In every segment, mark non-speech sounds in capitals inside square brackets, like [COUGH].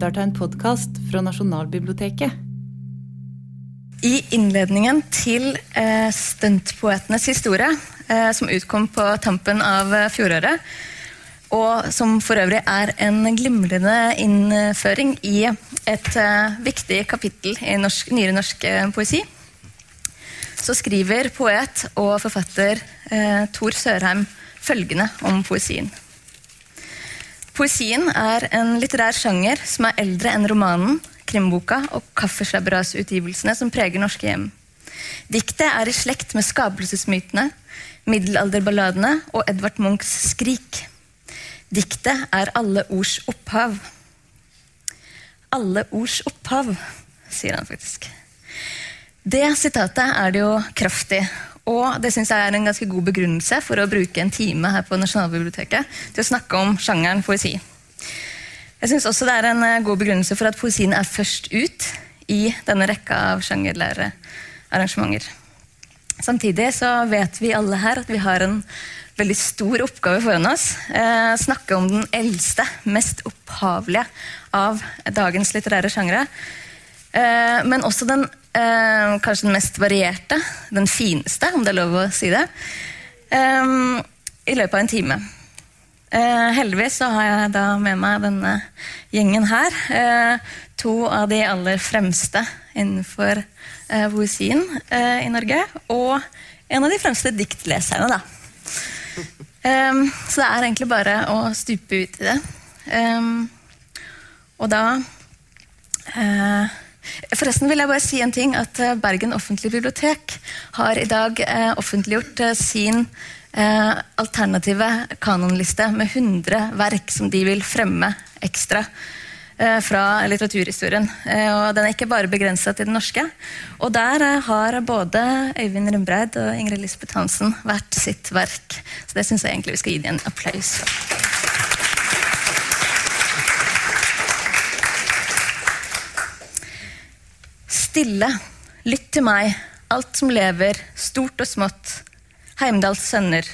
lytter til en podkast fra Nasjonalbiblioteket. I innledningen til eh, Stuntpoetenes historie, eh, som utkom på tampen av eh, fjoråret, og som for øvrig er en glimrende innføring i et eh, viktig kapittel i norsk, nyere norsk eh, poesi, så skriver poet og forfatter eh, Tor Sørheim følgende om poesien. Poesien er en litterær sjanger som er eldre enn romanen, krimboka og kaffeslabberasutgivelsene som preger norske hjem. Diktet er i slekt med skapelsesmytene, middelalderballadene og Edvard Munchs Skrik. Diktet er alle ords opphav. Alle ords opphav, sier han faktisk. Det sitatet er det jo kraftig og det synes jeg er en ganske god begrunnelse for å bruke en time her på Nasjonalbiblioteket til å snakke om sjangeren poesi. Jeg synes også det er en eh, god begrunnelse for at poesien er først ut i denne rekka av sjangerlærerarrangementer. Samtidig så vet vi alle her at vi har en veldig stor oppgave foran oss. Eh, snakke om den eldste, mest opphavlige av dagens litterære sjangre. Eh, men også den eh, kanskje den mest varierte, den fineste, om det er lov å si det, eh, i løpet av en time. Eh, heldigvis så har jeg da med meg denne gjengen her. Eh, to av de aller fremste innenfor eh, poesien i Norge. Og en av de fremste diktleserne, da. så det er egentlig bare å stupe ut i det. og da Forresten vil jeg bare si en ting, at eh, Bergen offentlige bibliotek har i dag eh, offentliggjort eh, sin eh, alternative kanonliste med 100 verk som de vil fremme ekstra eh, fra litteraturhistorien. Eh, og Den er ikke bare begrensa til den norske. Og der har både Øyvind Rundbreid og Ingrid Lisbeth Hansen hvert sitt verk. Så det syns jeg egentlig vi skal gi dem en applaus for. Stille, lytt til meg, alt som lever, stort og smått, Heimdals sønner.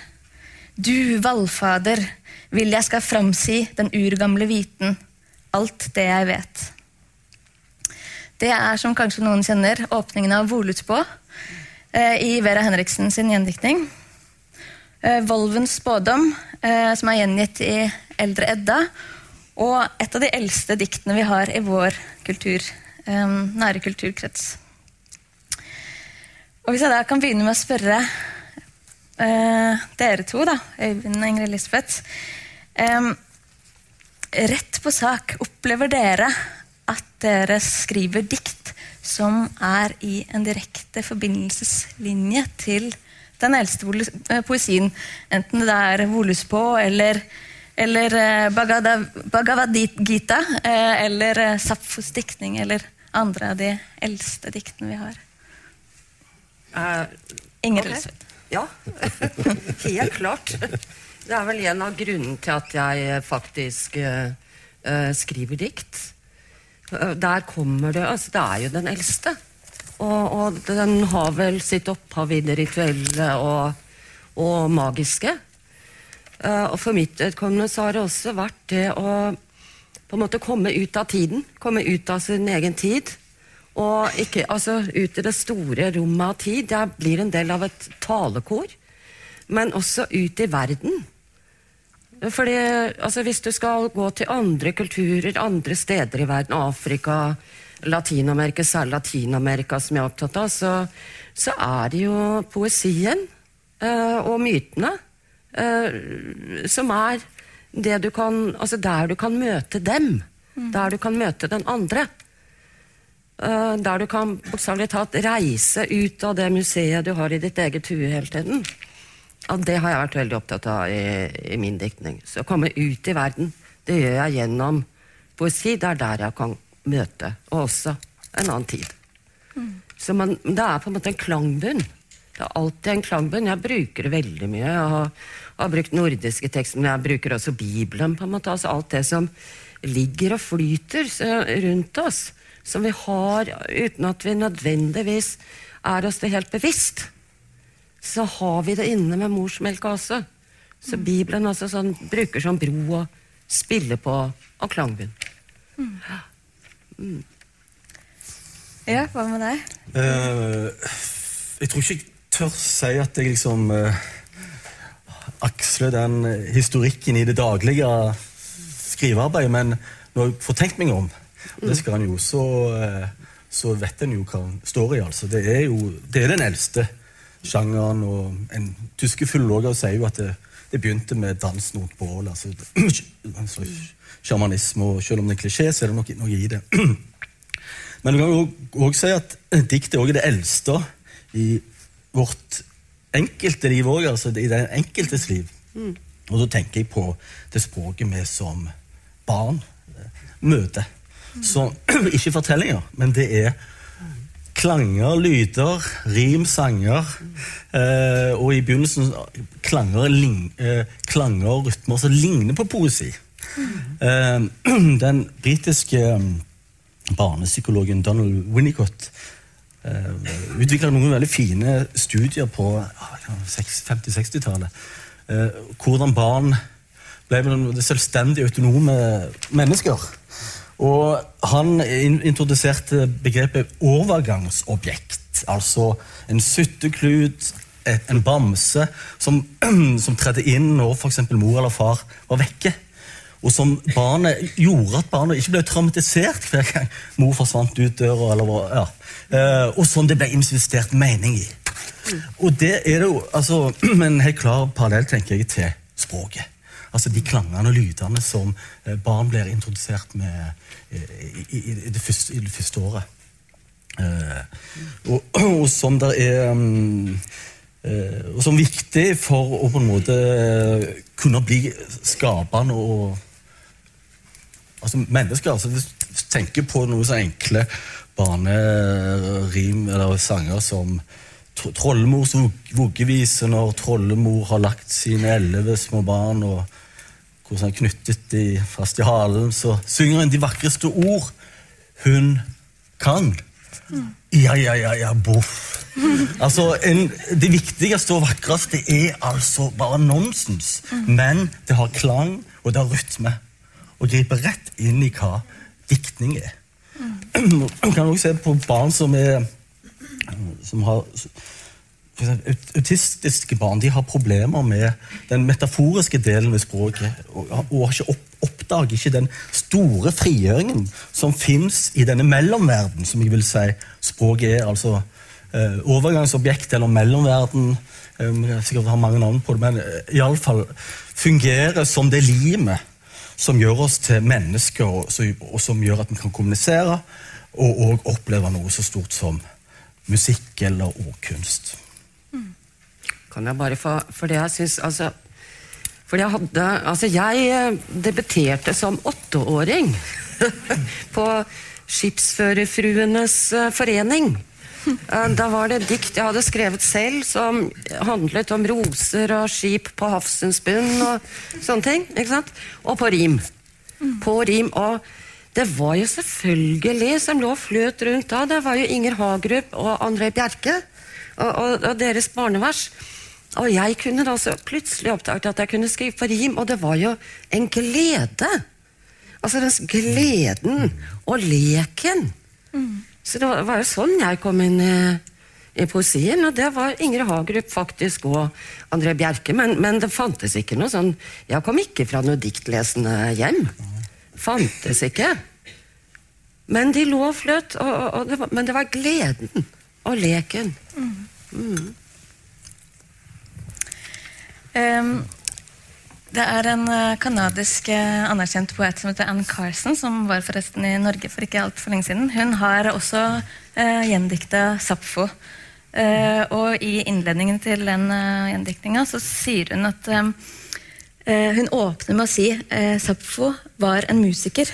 Du, vallfader, vil jeg skal framsi den urgamle viten, alt det jeg vet. Det er, som kanskje noen kjenner, åpningen av Volutsbå eh, i Vera Henriksen sin gjendiktning. Eh, Volvens spådom, eh, som er gjengitt i Eldre Edda, og et av de eldste diktene vi har i vår kultur nære kulturkrets. Og Hvis jeg da kan begynne med å spørre eh, dere to, da, Øyvind og Ingrid Lisbeth eh, Rett på sak, opplever dere at dere skriver dikt som er i en direkte forbindelseslinje til den eldste eh, poesien, enten det er Voluspå eller, eller uh, Bhagavad Gita, uh, eller Sapfos diktning, eller andre av de eldste diktene vi har. Uh, Inger okay. Ja, [LAUGHS] helt klart. Det er vel en av grunnene til at jeg faktisk uh, uh, skriver dikt. der kommer det Altså, det er jo den eldste. Og, og den har vel sitt opphav i det rituelle og, og magiske. og for mitt vedkommende så har det også vært det å på en måte komme ut av tiden. Komme ut av sin egen tid. Og ikke, altså, ut i det store rommet av tid. Jeg blir en del av et talekor. Men også ut i verden. Fordi, altså, Hvis du skal gå til andre kulturer, andre steder i verden, Afrika, Latin-Amerika, særlig Latin-Amerika, som jeg er opptatt av, så, så er det jo poesien uh, og mytene uh, som er du kan, altså der du kan møte dem. Mm. Der du kan møte den andre. Uh, der du kan bokstavelig talt reise ut av det museet du har i ditt eget hue hele tiden. Ja, det har jeg vært veldig opptatt av i, i min diktning. Så å komme ut i verden, det gjør jeg gjennom poesi. Det er der jeg kan møte, og også en annen tid. Mm. Så man, det er på en måte en klangbunn. Det er alltid en klangbunn. Jeg bruker det veldig mye. Jeg har, brukt nordiske tekster, men jeg bruker også Bibelen. på en måte, altså Alt det som ligger og flyter rundt oss, som vi har uten at vi nødvendigvis er oss det helt bevisst, så har vi det inne med morsmelka også. Så Bibelen også sånn, bruker som bro og spiller på og klangbunn. Mm. Ja, hva med deg? Uh, jeg tror ikke jeg tør si at jeg liksom uh, aksler den historikken i det daglige skrivearbeidet, men når jeg får tenkt meg om, og det skal han jo, så, eh, så vet en jo hva han står i. altså. Det er jo det er den eldste sjangeren, og en tyske filologer sier jo at det, det begynte med dansen rundt bål. altså, [CLEARS THROAT] Sjamanisme, og selv om det er klisjé, så er det noe, noe i det. [CLEARS THROAT] Men du kan jo også si at diktet er det eldste i vårt enkelte liv òg, altså i den enkeltes liv. Og da tenker jeg på det språket vi som barn møter. Mm. Så [CLEARS THROAT] ikke fortellinger, men det er klanger, lyder, rim, sanger. Eh, og i begynnelsen klanger, ling, eh, klanger og rytmer som ligner på poesi. Eh, [CLEARS THROAT] den britiske eh, barnepsykologen Donald Winnicott uh, utvikla noen veldig fine studier på uh, 50-60-tallet. Uh, hvordan barn ble selvstendige, autonome mennesker. Og han introduserte begrepet overgangsobjekt. Altså en sytteklut, en bamse, som, [CLEARS THROAT] som tredde inn når f.eks. mor eller far var vekke og som barnet, gjorde at barnet ikke ble traumatisert hver gang mor forsvant ut døra. Eller, ja. Eh, og som det ble investert mening i. Og det er det jo altså, [CLEARS THROAT] en helt klar parallell tenker jeg, til språket. Altså De klangene og lydene som eh, barn blir introdusert med eh, i, i, i, det, første, i det, første, året. Og, [CLEARS THROAT] og, som det er um, og som viktig for å på en måte kunne bli skapende og altså mennesker altså, Hvis du tenker på noe så enkle barnerim eller sanger som Trollmors voggevise når trollemor har lagt sine elleve små barn og hvordan han knyttet de fast i halen, så synger hun de vakreste ord hun kan. Ja, ja, ja, ja, boff. [LAUGHS] Altså, en, Det viktigste og vakreste er altså bare nonsens. Men det har klang, og det har rytme og griper rett inn i hva diktning er. Man kan også se på barn som er som har Autistiske barn de har problemer med den metaforiske delen ved språket. Og, og ikke opp, oppdager ikke den store frigjøringen som fins i denne mellomverden, som jeg vil si språket er. altså eh, Overgangsobjekt eller mellomverden. Eh, sikkert har mange navn på det, men eh, iallfall fungerer som det limet som gjør oss til mennesker, og, og som gjør at vi kan kommunisere og, og, oppleve noe så stort som musikk eller ordkunst. Mm. Kan jeg bare få For det jeg syns altså for jeg hadde Altså, jeg eh, debuterte som åtteåring [LAUGHS] på Skipsførerfruenes eh, forening. Eh, da var det dikt jeg hadde skrevet selv som handlet om roser og skip på havsens bunn og sånne ting. ikke sant? Og på rim. På rim. Og det var jo selvfølgelig som lå fløt rundt da, det var jo Inger Hagerup og André Bjerke og, og, og deres barnevers. Og jeg kunne da så plutselig oppdaget at jeg kunne skrive på rim, og det var jo en glede. Altså den gleden og leken. Mm. Så det var jo sånn jeg kom inn i, i poesien. Og det var Ingrid Hagerup faktisk og André Bjerke. Men, men, det fantes ikke noe sånn Jeg kom ikke fra noe diktlesende hjem. Fantes ikke. Men de lå og fløt. Og, og, og men det var gleden og leken. Mm. Mm. Um, det er en kanadisk uh, uh, anerkjent poet som heter Ann Carson, som var forresten i Norge for ikke altfor lenge siden. Hun har også uh, gjendikta Sapfo. Uh, og i innledningen til den uh, gjendiktninga så sier hun at um, Hun åpner med å si at Sapfo var en musiker.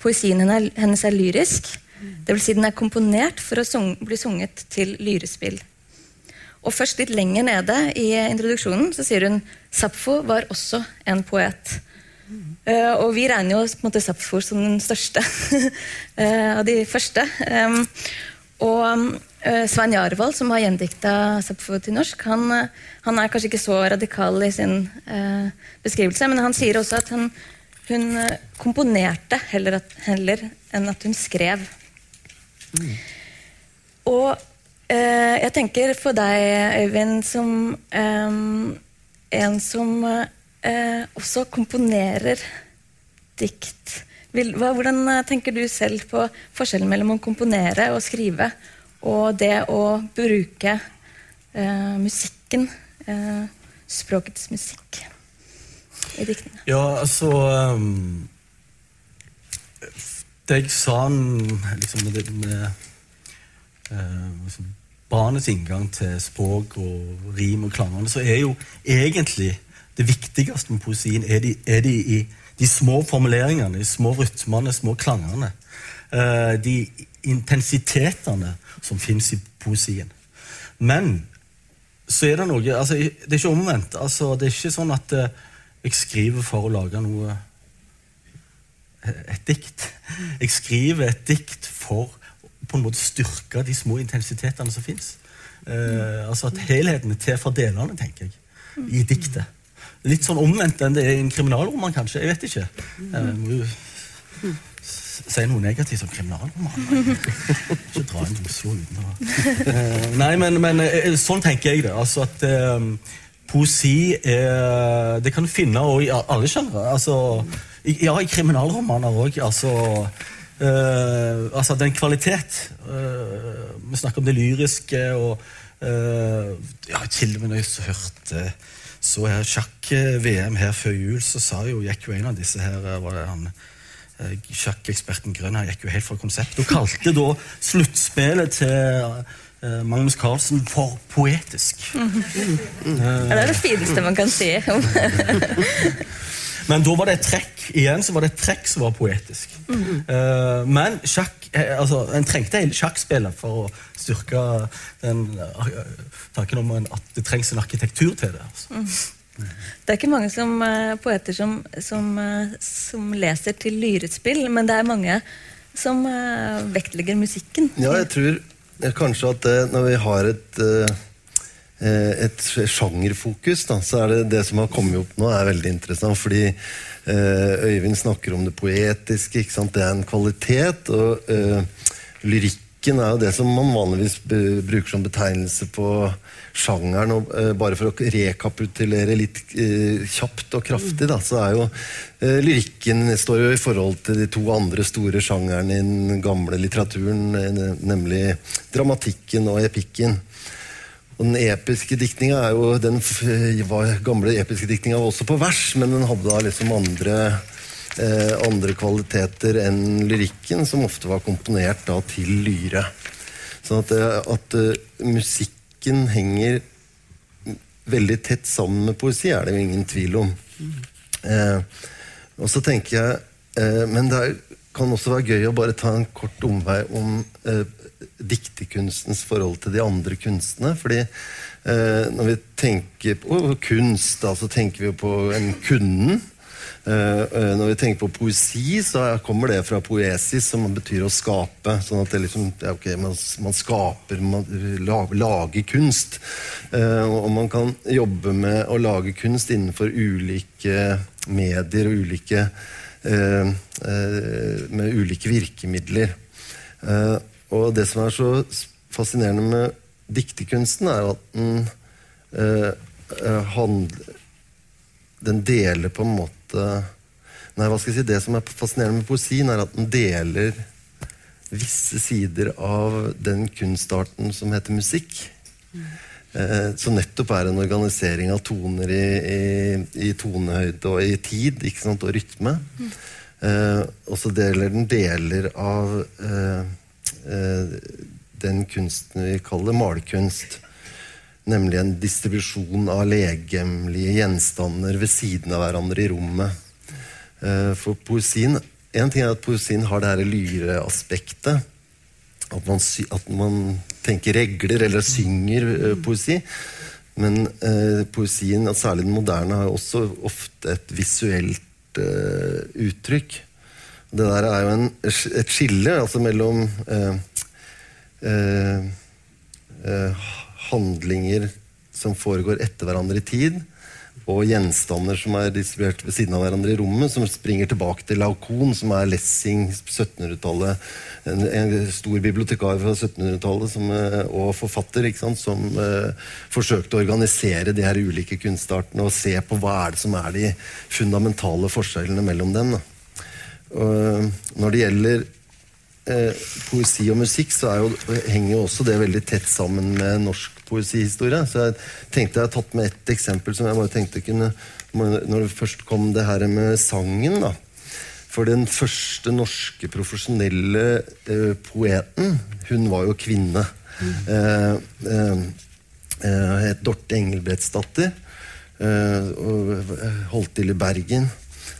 Poesien hennes er lyrisk. Dvs. Si den er komponert for å bli sunget til lyrespill. Og først litt lenger nede i introduksjonen så sier hun Sapfo var også en poet. Uh, og vi regner jo på en måte Sapfo som den største [LAUGHS] av de første. Um, og Svein Jarvold, som har gjendikta Sapfo til norsk, han, han, er kanskje ikke så radikal i sin beskrivelse, men han sier også at han, hun eh, komponerte heller, at, heller enn at hun skrev. Og eh, jeg tenker for deg, Øyvind, som eh, en som eh, også komponerer dikt. Hvordan eh, tenker du selv på forskjellen mellom å komponere og skrive, og det å bruke eh, musikken, eh, språkets musikk, i diktene? Ja, altså um, Det jeg sa liksom, med, med liksom, barnets inngang til språk og rim og klangene, så er jo egentlig det viktigste med poesien er de, er de de små formuleringene, de små rytmene, små klangene. Uh, de intensitetene som fins i poesien. Men så er det noe altså, Det er ikke omvendt. Altså, det er ikke sånn at eh, jeg skriver for å lage noe et dikt. Jeg skriver et dikt for på en måte styrke de små intensitetene som fins. Eh, altså at helheten er til for delene, tenker jeg, i diktet. Litt sånn omvendt enn det er i en kriminalroman, kanskje. Jeg vet ikke. S- si noe negativt om kriminalromaner. [LAUGHS] Ikke dra inn til Oslo uten å Eh, Nei, men, men eh, sånn tenker jeg det. Altså at eh, poesi er Det kan du finne i alle sjangre. Altså, ja, i kriminalromaner òg. Altså, eh, altså den kvalitet. eh, vi snakker om det lyriske og eh, ja, Til og med når jeg hørte så her sjakk-VM her før jul, så sa jo, gikk jo en av disse her eh, var det han eh, Sjakkeksperten Grønn han gikk jo helt fra konseptet og kalte da sluttspillet til eh, Magnus Carlsen for poetisk. Ja, det er det fineste man kan si. [LAUGHS] Men da var det et trekk igjen så var det et trekk som var poetisk. Eh, men sjakk, eh, altså, en trengte hele sjakkspillet for å styrke den eh, tanken om en, at det trengs en arkitektur til det. Altså. Det er ikke mange som, eh, poeter som, som, eh, som leser til lyrespill, men det er mange som eh, vektlegger musikken. Ja, jeg tror kanskje at det, når vi har et et sjangerfokus, da, så er det det som har kommet opp nå, er veldig interessant. Fordi Øyvind snakker om det poetiske. Det er en kvalitet. Og eh, lyrikken er jo det som man vanligvis bruker som betegnelse på sjangeren. Og eh, bare for å rekapitulere litt eh, kjapt og kraftig, da, så er jo eh, lyrikken står jo i forhold til de to andre store sjangerne i den gamle litteraturen, nemlig dramatikken og epikken. Og Den gamle episke diktninga var også på vers, men den hadde da liksom andre eh, andre kvaliteter enn lyrikken, som ofte var komponert da til lyre. Sånn at, eh, at uh, musikken henger veldig tett sammen med poesi, er det jo ingen tvil om. Eh, og så tenker jeg eh, Men det er, kan også være gøy å bare ta en kort omvei om eh, dikterkunstens forhold til de andre kunstene. fordi når vi tenker på kunst, da, så tenker vi jo på en kunden. Eh, eh, når vi tenker på poesi, så er- kommer det fra poesis, som betyr å skape. sånn at liksom, ja, ok, man, man skaper, man la- lager kunst. Eh, og man kan jobbe med å lage kunst innenfor ulike medier og ulike med ulike virkemidler. Og det som er så fascinerende med dikterkunsten, er at den handler den deler på en måte Nei, hva skal jeg si, Det som er fascinerende med poesien, er at den deler visse sider av den kunstarten som heter musikk. Eh, som nettopp er en organisering av toner i, i, i tonehøyde og i tid ikke sant, og rytme. Eh, og så deler den deler av eh, eh, den kunsten vi kaller malerkunst. Nemlig en distribusjon av legemlige gjenstander ved siden av hverandre i rommet. Eh, For poesien En ting er at poesien har det her lyreaspektet. At at man tenker regler eller synger eh, poesi. Men eh, poesien, særlig den moderne, har jo også ofte et visuelt eh, uttrykk. Det der er jo en, et skille altså mellom eh, eh, handlinger som foregår etter hverandre i tid, og gjenstander som er distribuert ved siden av hverandre i rommet, som springer tilbake til Laukon, som er Lessing 1700-tallet. En, en, stor bibliotekar fra 1700-tallet eh, og forfatter sant, som eh, forsøkte å organisere de her ulike kunstartene og se på hva er det som er de fundamentale forskjellene mellom dem. Og, når det gjelder eh, poesi og musikk, så jo, henger jo også det veldig tett sammen med norsk poesihistorie. Så jeg tenkte jeg har tatt med ett eksempel som jeg bare tenkte kunne Når det først kom det her med sangen, da. For den første norske profesjonelle eh, poeten, hun var jo kvinne. Mm. Eh, eh, het Dorte Engelbrektsdatter. Eh, og eh, holdt til i Bergen.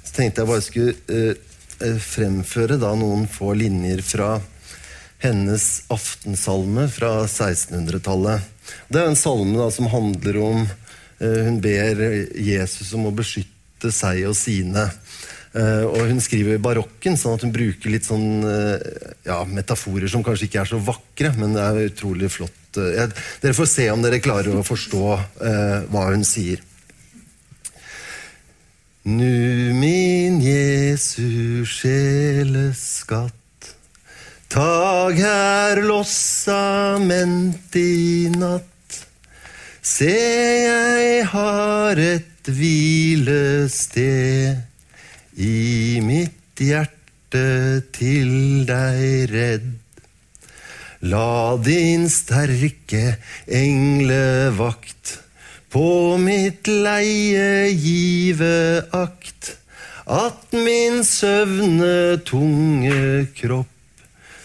Så tenkte jeg bare skulle fremføre da noen få linjer fra hennes aftensalme fra 1600-tallet. Det er en salme da, som handler om eh, Hun ber Jesus om å beskytte seg og sine. Eh, og hun skriver i barokken, sånn at hun bruker litt sånn eh, ja, metaforer som kanskje ikke er så vakre, men det er utrolig flott. Jeg, dere får se om dere klarer å forstå eh, hva hun sier. Nu min Jesu sjeleskatt Tag her lossament i natt. Se, jeg har et hvilested i mitt hjerte til deg redd. La din sterke englevakt på mitt leie give akt, at min søvne tunge kropp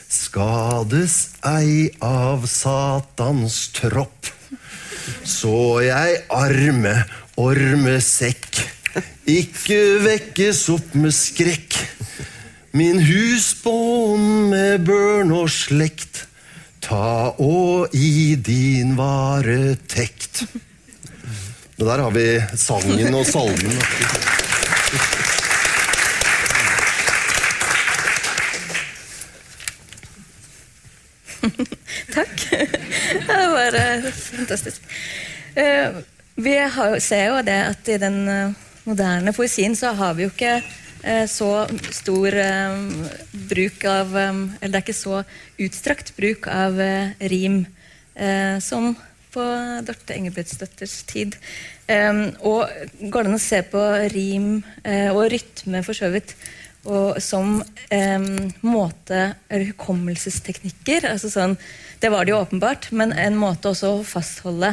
skades ei av Satans tropp. Så jeg arme ormesekk, ikke vekkes opp med skrekk. Min husbånd med børn og slekt, ta og i din varetekt. Der har vi sangen og salmen. [LAUGHS] Takk. Det var uh, fantastisk. Uh, vi ser jo det at i den uh, moderne poesien så har vi jo ikke så stor bruk av Eller det er ikke så utstrakt bruk av rim som på Dorte Engelbrektsdatters tid. og går det an å se på rim og rytme for så vidt og som eh, måte eller hukommelsesteknikker. Altså sånn, det var det jo åpenbart, men en måte også å fastholde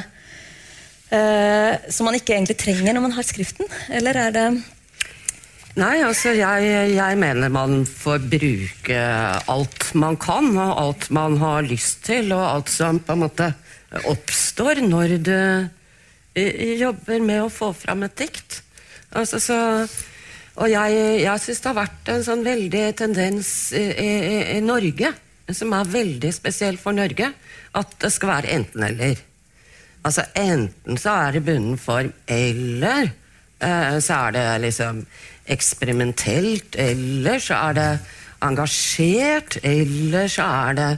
eh, som man ikke egentlig trenger når man har skriften? Eller er det Nei, altså jeg, jeg, mener man får bruke alt man kan, og alt man har lyst til, og alt som på en måte oppstår når du eh, jobber med å få fram et dikt. Altså så og jeg, jeg syns det har vært en sånn veldig tendens i, i, i, Norge, som er veldig spesiell for Norge, at det skal være enten-eller. Altså enten så er det bunnen form, eller eh, så er det liksom eksperimentelt, eller så er det engasjert, eller så er det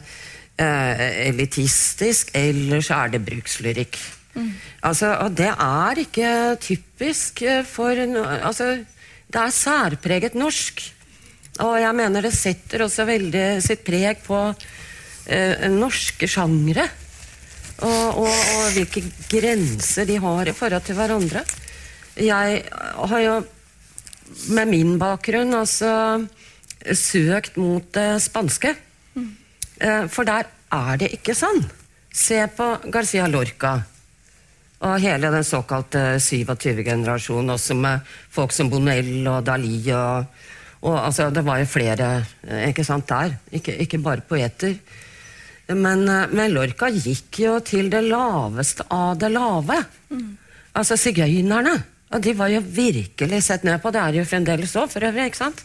eh, elitistisk, eller så er det brukslyrikk. Mm. Altså, og det er ikke typisk for altså, det er særpreget norsk. Og jeg mener det setter også veldig sitt preg på eh, norske sjangre. Og, og, og, hvilke grenser de har i forhold til hverandre. Jeg har jo med min bakgrunn altså søkt mot det spanske. Mm. Eh, for der er det ikke sånn. Se på Garcia Lorca. Og hele den såkalte 27-generasjonen, også med folk som Bonell og Dali og, og altså, Det var jo flere eh, ikke sant, der, ikke, ikke bare poeter. Men, eh, men, Lorca gikk jo til det laveste av det lave. Mm. Altså sigøynerne. Og de var jo virkelig sett ned på. Det er jo fremdeles òg, for øvrig. ikke sant?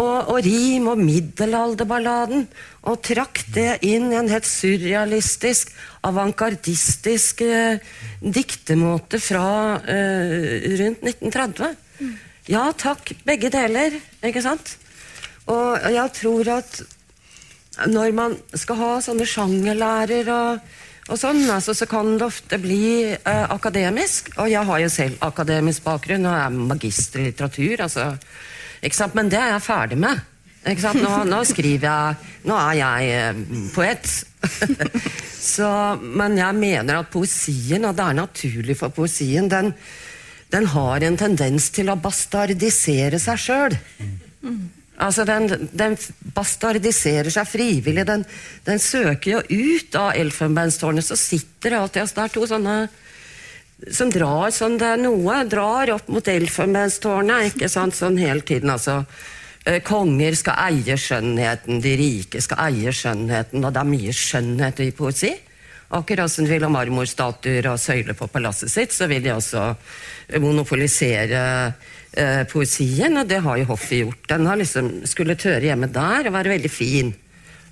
Og, og rim og middelalderballaden. Og trakk det inn i en helt surrealistisk, avantgardistisk eh, diktemåte fra eh, rundt 1930. Mm. Ja takk, begge deler. Ikke sant? Og jeg tror at når man skal ha sånne sjangerlærer og, Og sånn, altså, så kan det ofte bli eh, akademisk. Og jeg har jo selv akademisk bakgrunn og er magister i litteratur. Altså? Men det er jeg ferdig med. Ikke sant? Nå, nå skriver jeg Nå er jeg eh, poet. [LAUGHS] så, men jeg mener at poesien, og det er naturlig for poesien, den, den har en tendens til å bastardisere seg sjøl. Altså, den, den bastardiserer seg frivillig. Den, den søker jo ut av elfenbenstårnet. Så sitter det alltid altså, Det er to sånne som drar sånn det er noe drar opp mot elfenbenstårnet ikke sant, sånn hele tiden. altså. Eh, Konger skal eie skjønnheten, de rike skal eie skjønnheten. Og det er mye skjønnhet i poesi. Akkurat som de vil ha marmorstatuer og søyler på palasset sitt, så vil de også monopolisere eh, poesien, og det har jo hoffet gjort. Den har liksom skulle tøre hjemme der og være veldig fin.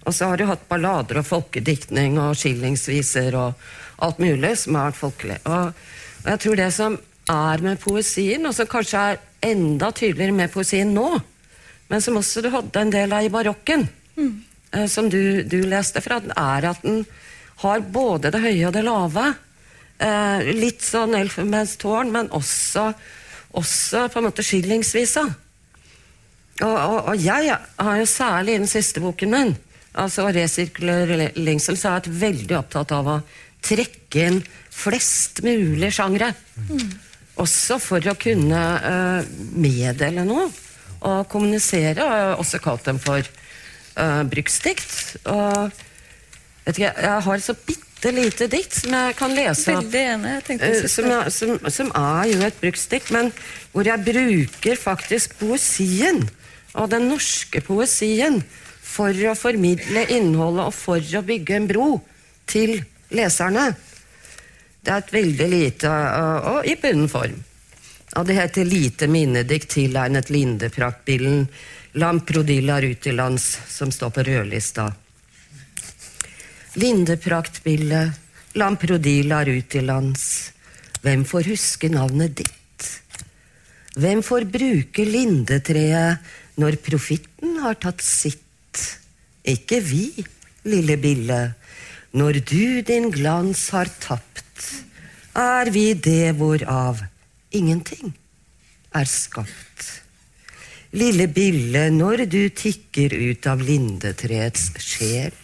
Og så har du hatt ballader og folkediktning og skillingsviser og alt mulig som har vært folkelig. Og, og jeg tror det som er med poesien, og som kanskje er enda tydeligere med poesien nå, men som også du hadde en del av i barokken, mm. eh, som du, du, leste fra, er at den har både det høye og det lave. Eh, litt sånn elfenbenstårn, men også også på en måte skillingsvisa. Og, og, og, jeg har jo særlig i den siste boken min, altså resirkulering lengsel', så er jeg veldig opptatt av å trekke inn flest mulig sjangre. Mm. Også for å kunne uh, meddele noe og kommunisere. Og jeg har også kalt dem for uh, bruksdikt. Og ikke, jeg har så bitte lite dikt som jeg kan lese. Tenkte uh, som, jeg, som, som, er jo et bruksdikt, men hvor jeg bruker faktisk poesien, og den norske poesien, for å formidle innholdet og for å bygge en bro til leserne. Det er et veldig lite og, og i bunnform. Og det heter 'Lite minnedikt tilegnet Lindepraktbillen', Lamprodilla Rutilands, som står på rødlista. Lindepraktbille, Lamprodi lar ut til lands. Hvem får huske navnet ditt? Hvem får bruke lindetreet når profitten har tatt sitt? Ikke vi, lille bille, når du din glans har tapt, er vi det hvorav ingenting er skapt. Lille bille, når du tikker ut av lindetreets sjel,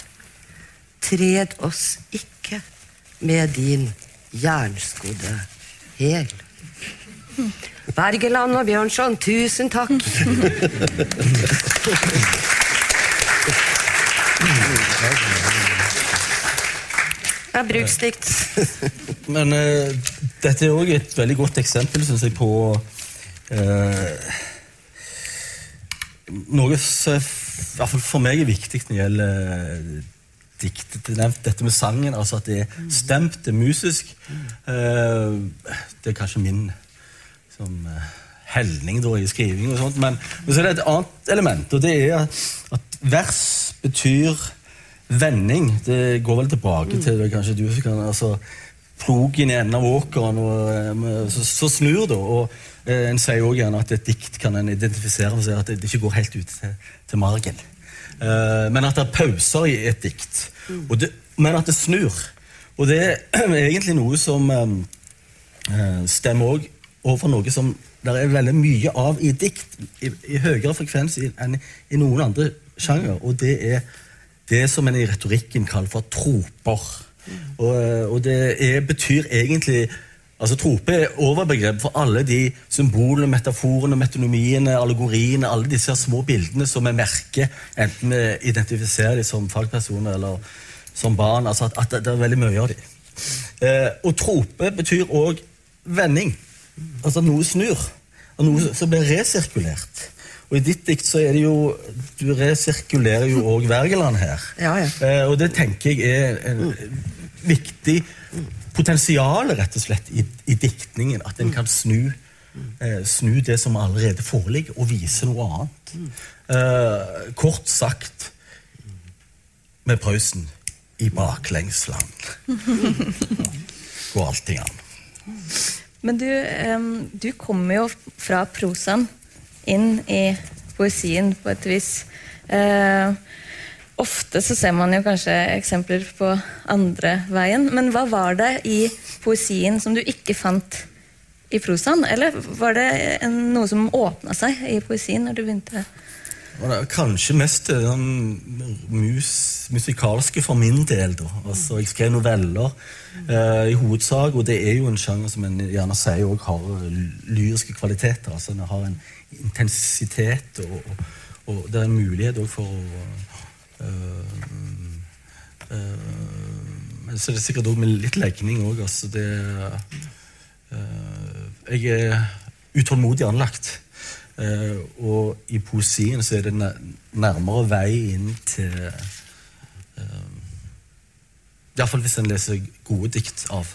Tred oss ikke med din jernskodde hæl. Bergeland og Bjørnson, tusen takk. [LAUGHS] Det bruk stygt. [LAUGHS] Men uh, dette er òg et veldig godt eksempel, syns jeg, på uh, noe som i hvert fall for meg er viktig når det gjelder diktet nevnt dette med sangen, altså at det er stemt, det er musisk. Uh, det er kanskje min som, uh, helning da, i skriving og sånt. Men, men, så er det et annet element, og det er at vers betyr vending. Det går vel tilbake til det, kanskje du kan altså, Plogen i enden av åkeren, og uh, så, så, snur det. og En sier også gjerne at et dikt kan en identifisere med at det ikke går helt ut til, til margen. Eh, men at det er pauser i et dikt. Mm. Det, men at det snur. Og det er [CLEARS THROAT] egentlig noe som eh, stemmer òg overfor noe som det er veldig mye av i dikt, i, i høyere frekvens enn i noen andre sjanger. Og det er det som en i retorikken kaller for troper. Og, og det er, betyr egentlig Altså Trope er overbegrep for alle de symbolene, metaforene, metonomiene, allegoriene, alle disse små bildene som vi merker, enten vi identifiserer dem som fagpersoner eller som barn. altså at, at Det er veldig mye av dem. Eh, og trope betyr òg vending. Altså at noe snur. Og noe som blir resirkulert. Og i ditt dikt så er det jo Du resirkulerer jo òg Wergeland her. Ja, ja. Eh, og det tenker jeg er en viktig potensial, rett og slett i, i diktningen. At en kan snu, eh, snu, det som allerede foreligger, og vise noe annet. Eh, kort sagt med Prøysen i baklengsland. [LAUGHS] Går allting an. Men du, um, du kommer jo fra prosaen inn i poesien på et vis. Eh, ofte så ser man jo kanskje eksempler på andre veien. Men hva var det i poesien som du ikke fant i prosaen? Eller var det en, noe som åpna seg i poesien når du begynte? Kanskje mest den mus, musikalske for min del. da. Altså, Jeg skrev noveller eh, i hovedsak, og det er jo en sjanger som en gjerne sier har lyriske kvaliteter. altså Den har en intensitet, og, og, det er en mulighet òg for å øh, øh, Så så er det sikkert også med litt legning òg. Altså det øh, Jeg er utålmodig anlagt. Og i poesien så er det nærmere vei inn til uh, Iallfall hvis en leser gode dikt av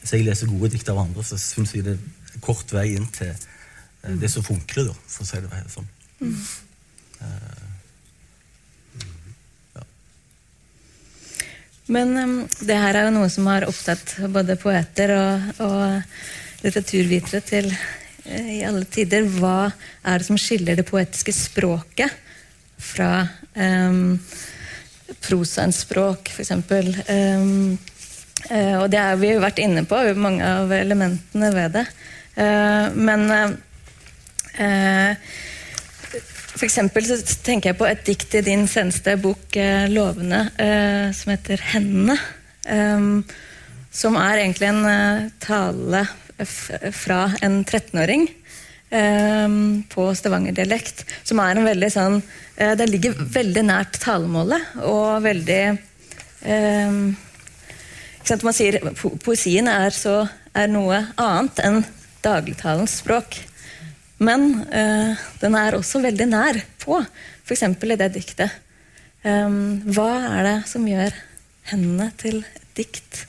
Hvis jeg leser gode dikt av andre, så syns jeg det er kort vei inn til uh, det som funkler, da, for å si det sånn. Mm. Ja. Men um, det her er jo noe som har opptatt både poeter og, og litteraturvitere til uh, i alle tider. Hva er det som skiller det poetiske språket fra um, prosaens språk, f.eks.? Um, uh, og det har vi jo vært inne på, mange av elementene ved det. Uh, men uh, for eksempel så tenker jeg på et dikt i din seneste bok, 'Lovene', som heter 'Hendene'. Som er egentlig en tale fra en 13-åring eh, på stavangerdialekt. Som er en veldig sånn eh, Det ligger veldig nært talemålet og veldig eh, Man sier poesien er, så, er, noe annet enn dagligtalens språk. Men eh, den er også veldig nær på, f.eks. i det diktet. Um, hva er det som gjør hendene til et dikt?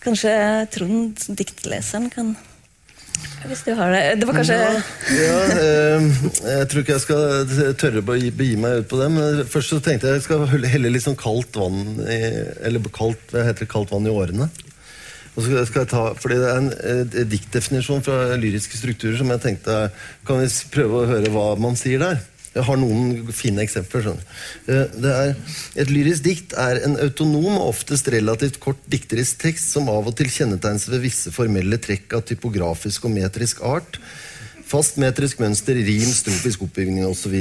Kanskje Trond, diktleseren, kan hvis du har det. Det var kanskje ja, ja, eh, Jeg tror ikke jeg skal tørre å begi meg ut på det. Men først så tenkte jeg jeg skal helle litt sånn kaldt vann i, Eller kaldt, hva heter det, kaldt vann i årene. Skal jeg ta, fordi Det er en eh, diktdefinisjon fra lyriske strukturer som jeg tenkte Kan vi prøve å høre hva man sier der? Jeg har noen fine eksempler. det er, et lyrisk dikt er en autonom og oftest relativt kort dikterisk tekst som av og til kjennetegnes ved visse formelle trekk av typografisk og metrisk art. Fast metrisk mønster, rim, strofisk oppbygning osv.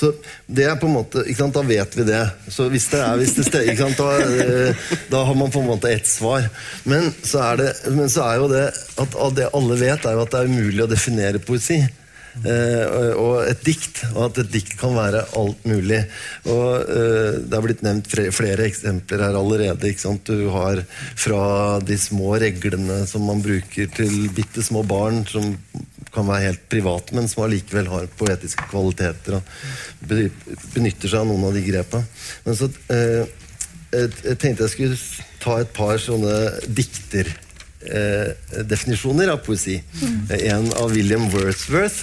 Så det er på en måte, ikke sant, Da vet vi det. Så hvis det er, hvis det ikke sant, da, eh, da, har man på en måte ett svar. Men så, er det, men så er jo det at det alle vet, er jo at det er umulig å definere poesi. Eh, og et dikt, og at et dikt kan være alt mulig. Og eh, Det har blitt nevnt flere eksempler her allerede. ikke sant? Du har fra de små reglene som man bruker til bitte små barn, som kan være helt privat, men som allikevel har poetiske kvaliteter. Og benytter seg av noen av de grepa. Men så eh, jeg tenkte jeg skulle ta et par sånne dikterdefinisjoner eh, av poesi. Mm. En av William Wordsworth,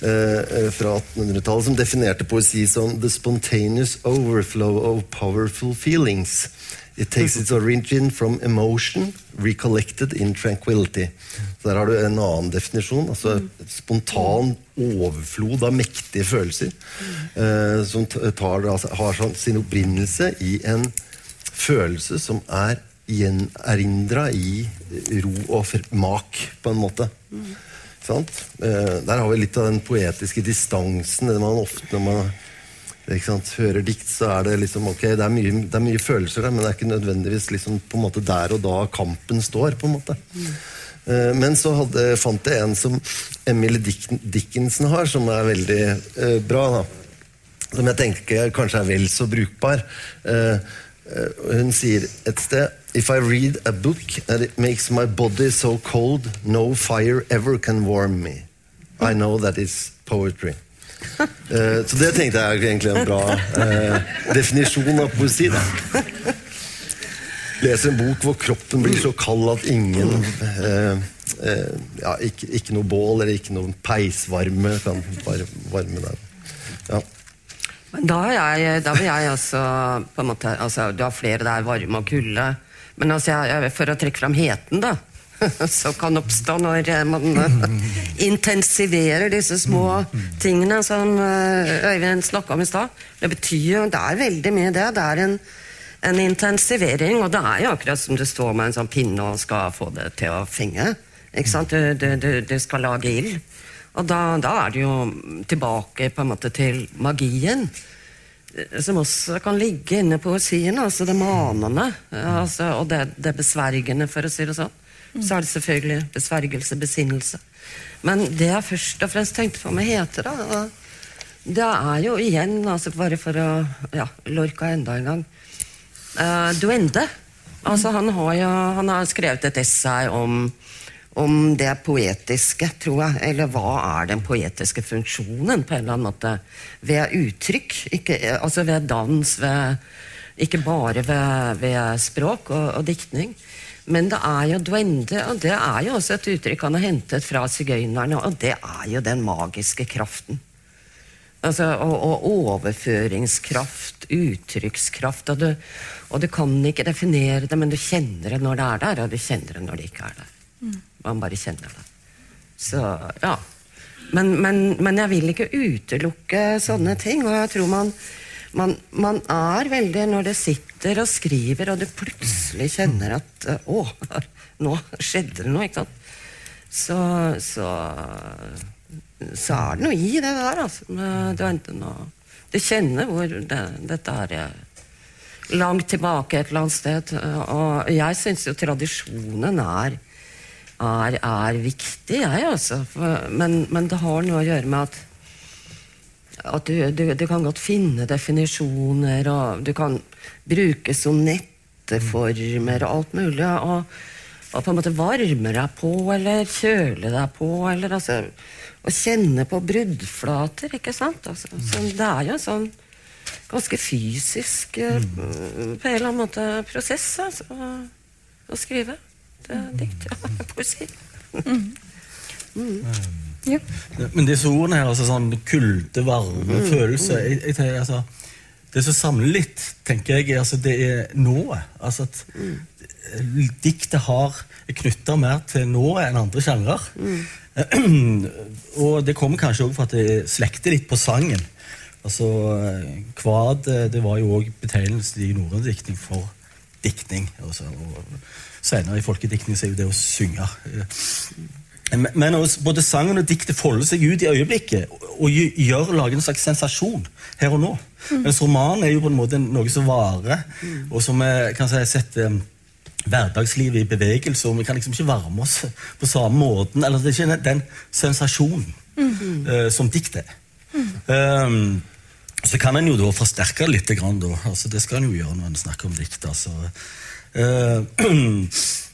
Eh, eh, fra 1800-tallet som definerte poesi som 'the spontaneous overflow of powerful feelings'. It takes its origin from emotion recollected in tranquility. Så Der har du en annen definisjon. altså Spontan overflod av mektige følelser. Eh, som tar, altså, har sånn sin opprinnelse i en følelse som er gjenerindra i ro og mak, på en måte. Eh, der har vi litt av den poetiske distansen. Det man ofte når man hører dikt, så er det liksom ok, det er, mye, det er, mye, følelser der, men det er ikke nødvendigvis liksom, på en måte der og da kampen står. på en måte. Mm. Uh, men så hadde, fant jeg en som Emily Dickinson har, som er veldig uh, bra. da. Som jeg tenker kanskje er vel så brukbar. Uh, hun sier et sted If I read a book and it makes my body so cold, no fire ever can warm me. I know that is poetry. Uh, så det tenkte jeg er egentlig en bra uh, definisjon av poesi. da. Leser en bok hvor kroppen blir så kald at ingen eh, ja, ikke, ikke, noe bål eller ikke noe peisvarme kan varme deg. Ja. Da, jeg, da vil jeg altså på en måte, altså, Du har flere der, varme og kulde. Men altså, jeg, for å trekke fram heten, da. [LAUGHS] som kan oppstå når eh, man eh, [LAUGHS] intensiverer disse små tingene som eh, Øyvind snakka om i stad. Det betyr jo Det er veldig mye det. Det er en, en intensivering, og det er jo akkurat som du står med en sånn pinne og skal få det til å fenge. Ikke sant? Du, du, du, du skal lage ild. Og da, da er det jo tilbake på en måte til magien som også kan ligge inne i poesien. altså Det manende altså, og det, det besvergende, for å si det sånn. Så er det selvfølgelig besvergelse, besinnelse. Men det jeg først og fremst tenkte på med Hete, da, det er jo igjen, altså bare for å ja, lorke enda en gang uh, Duende. Altså, han har jo han har skrevet et essay om om det poetiske, tror jeg. Eller hva er den poetiske funksjonen, på en eller annen måte. Ved uttrykk. Ikke, altså ved dans, ved, ikke bare ved, ved språk og, og, diktning. Men det er jo duende, og det er jo også et uttrykk han har hentet fra sigøynerne. Og det er jo den magiske kraften. Altså, og, og overføringskraft, uttrykkskraft. Og du, og du kan ikke definere det, men du kjenner det når det er der, og du kjenner det når det ikke er der. Mm. Man bare kjenner det. Så, ja. Men, men, men, jeg vil ikke utelukke sånne ting. Og jeg tror man, man, man, er veldig Når det sitter og skriver, og du plutselig kjenner at Å, [LAUGHS] nå skjedde det noe. ikke sant? Så, så, så er det noe i det der, altså. Du, du kjenner hvor det, dette er langt tilbake et eller annet sted. Og jeg syns jo tradisjonen er er, er viktig, jeg, altså. Men, men, det har noe å gjøre med at, at du, du, du, kan godt finne definisjoner, og du kan bruke sonetteformer og alt mulig. Og, og, på en måte varme deg på, eller kjøle deg på, eller altså Å kjenne på bruddflater, ikke sant? Altså, så det er jo en sånn ganske fysisk eh, mm. på en eller annen måte prosess altså, å skrive dikt. Ja, [LAUGHS] poesi. Mm. Mm. Ja. Men disse ordene her, altså sånn kulde, varme, mm. følelse jeg, jeg tenker, altså, Det som samler litt, tenker jeg, altså, det er nået. Altså at mm. diktet har knytta mer til nået enn andre sjangrer. Mm. [CLEARS THROAT] og det kommer kanskje òg for at det slekter litt på sangen. Altså, Kvad det var jo òg betegnelsen i norrøn diktning for diktning. Altså, og, senere i folkediktning så er jo det å synge. Men både sangen og diktet folder seg ut i øyeblikket og gjør lager en slags sensasjon her og nå. Mm. Mens romanen er jo på en måte noe som varer, mm. og som kan si, setter hverdagslivet i bevegelse. og Vi kan liksom ikke varme oss på samme måten. eller Det er ikke den sensasjonen mm. uh, som diktet er. Um, så kan en jo da forsterke det litt. Grann, da. Altså, det skal en jo gjøre når en snakker om dikt. altså Uh, [CLEARS THROAT]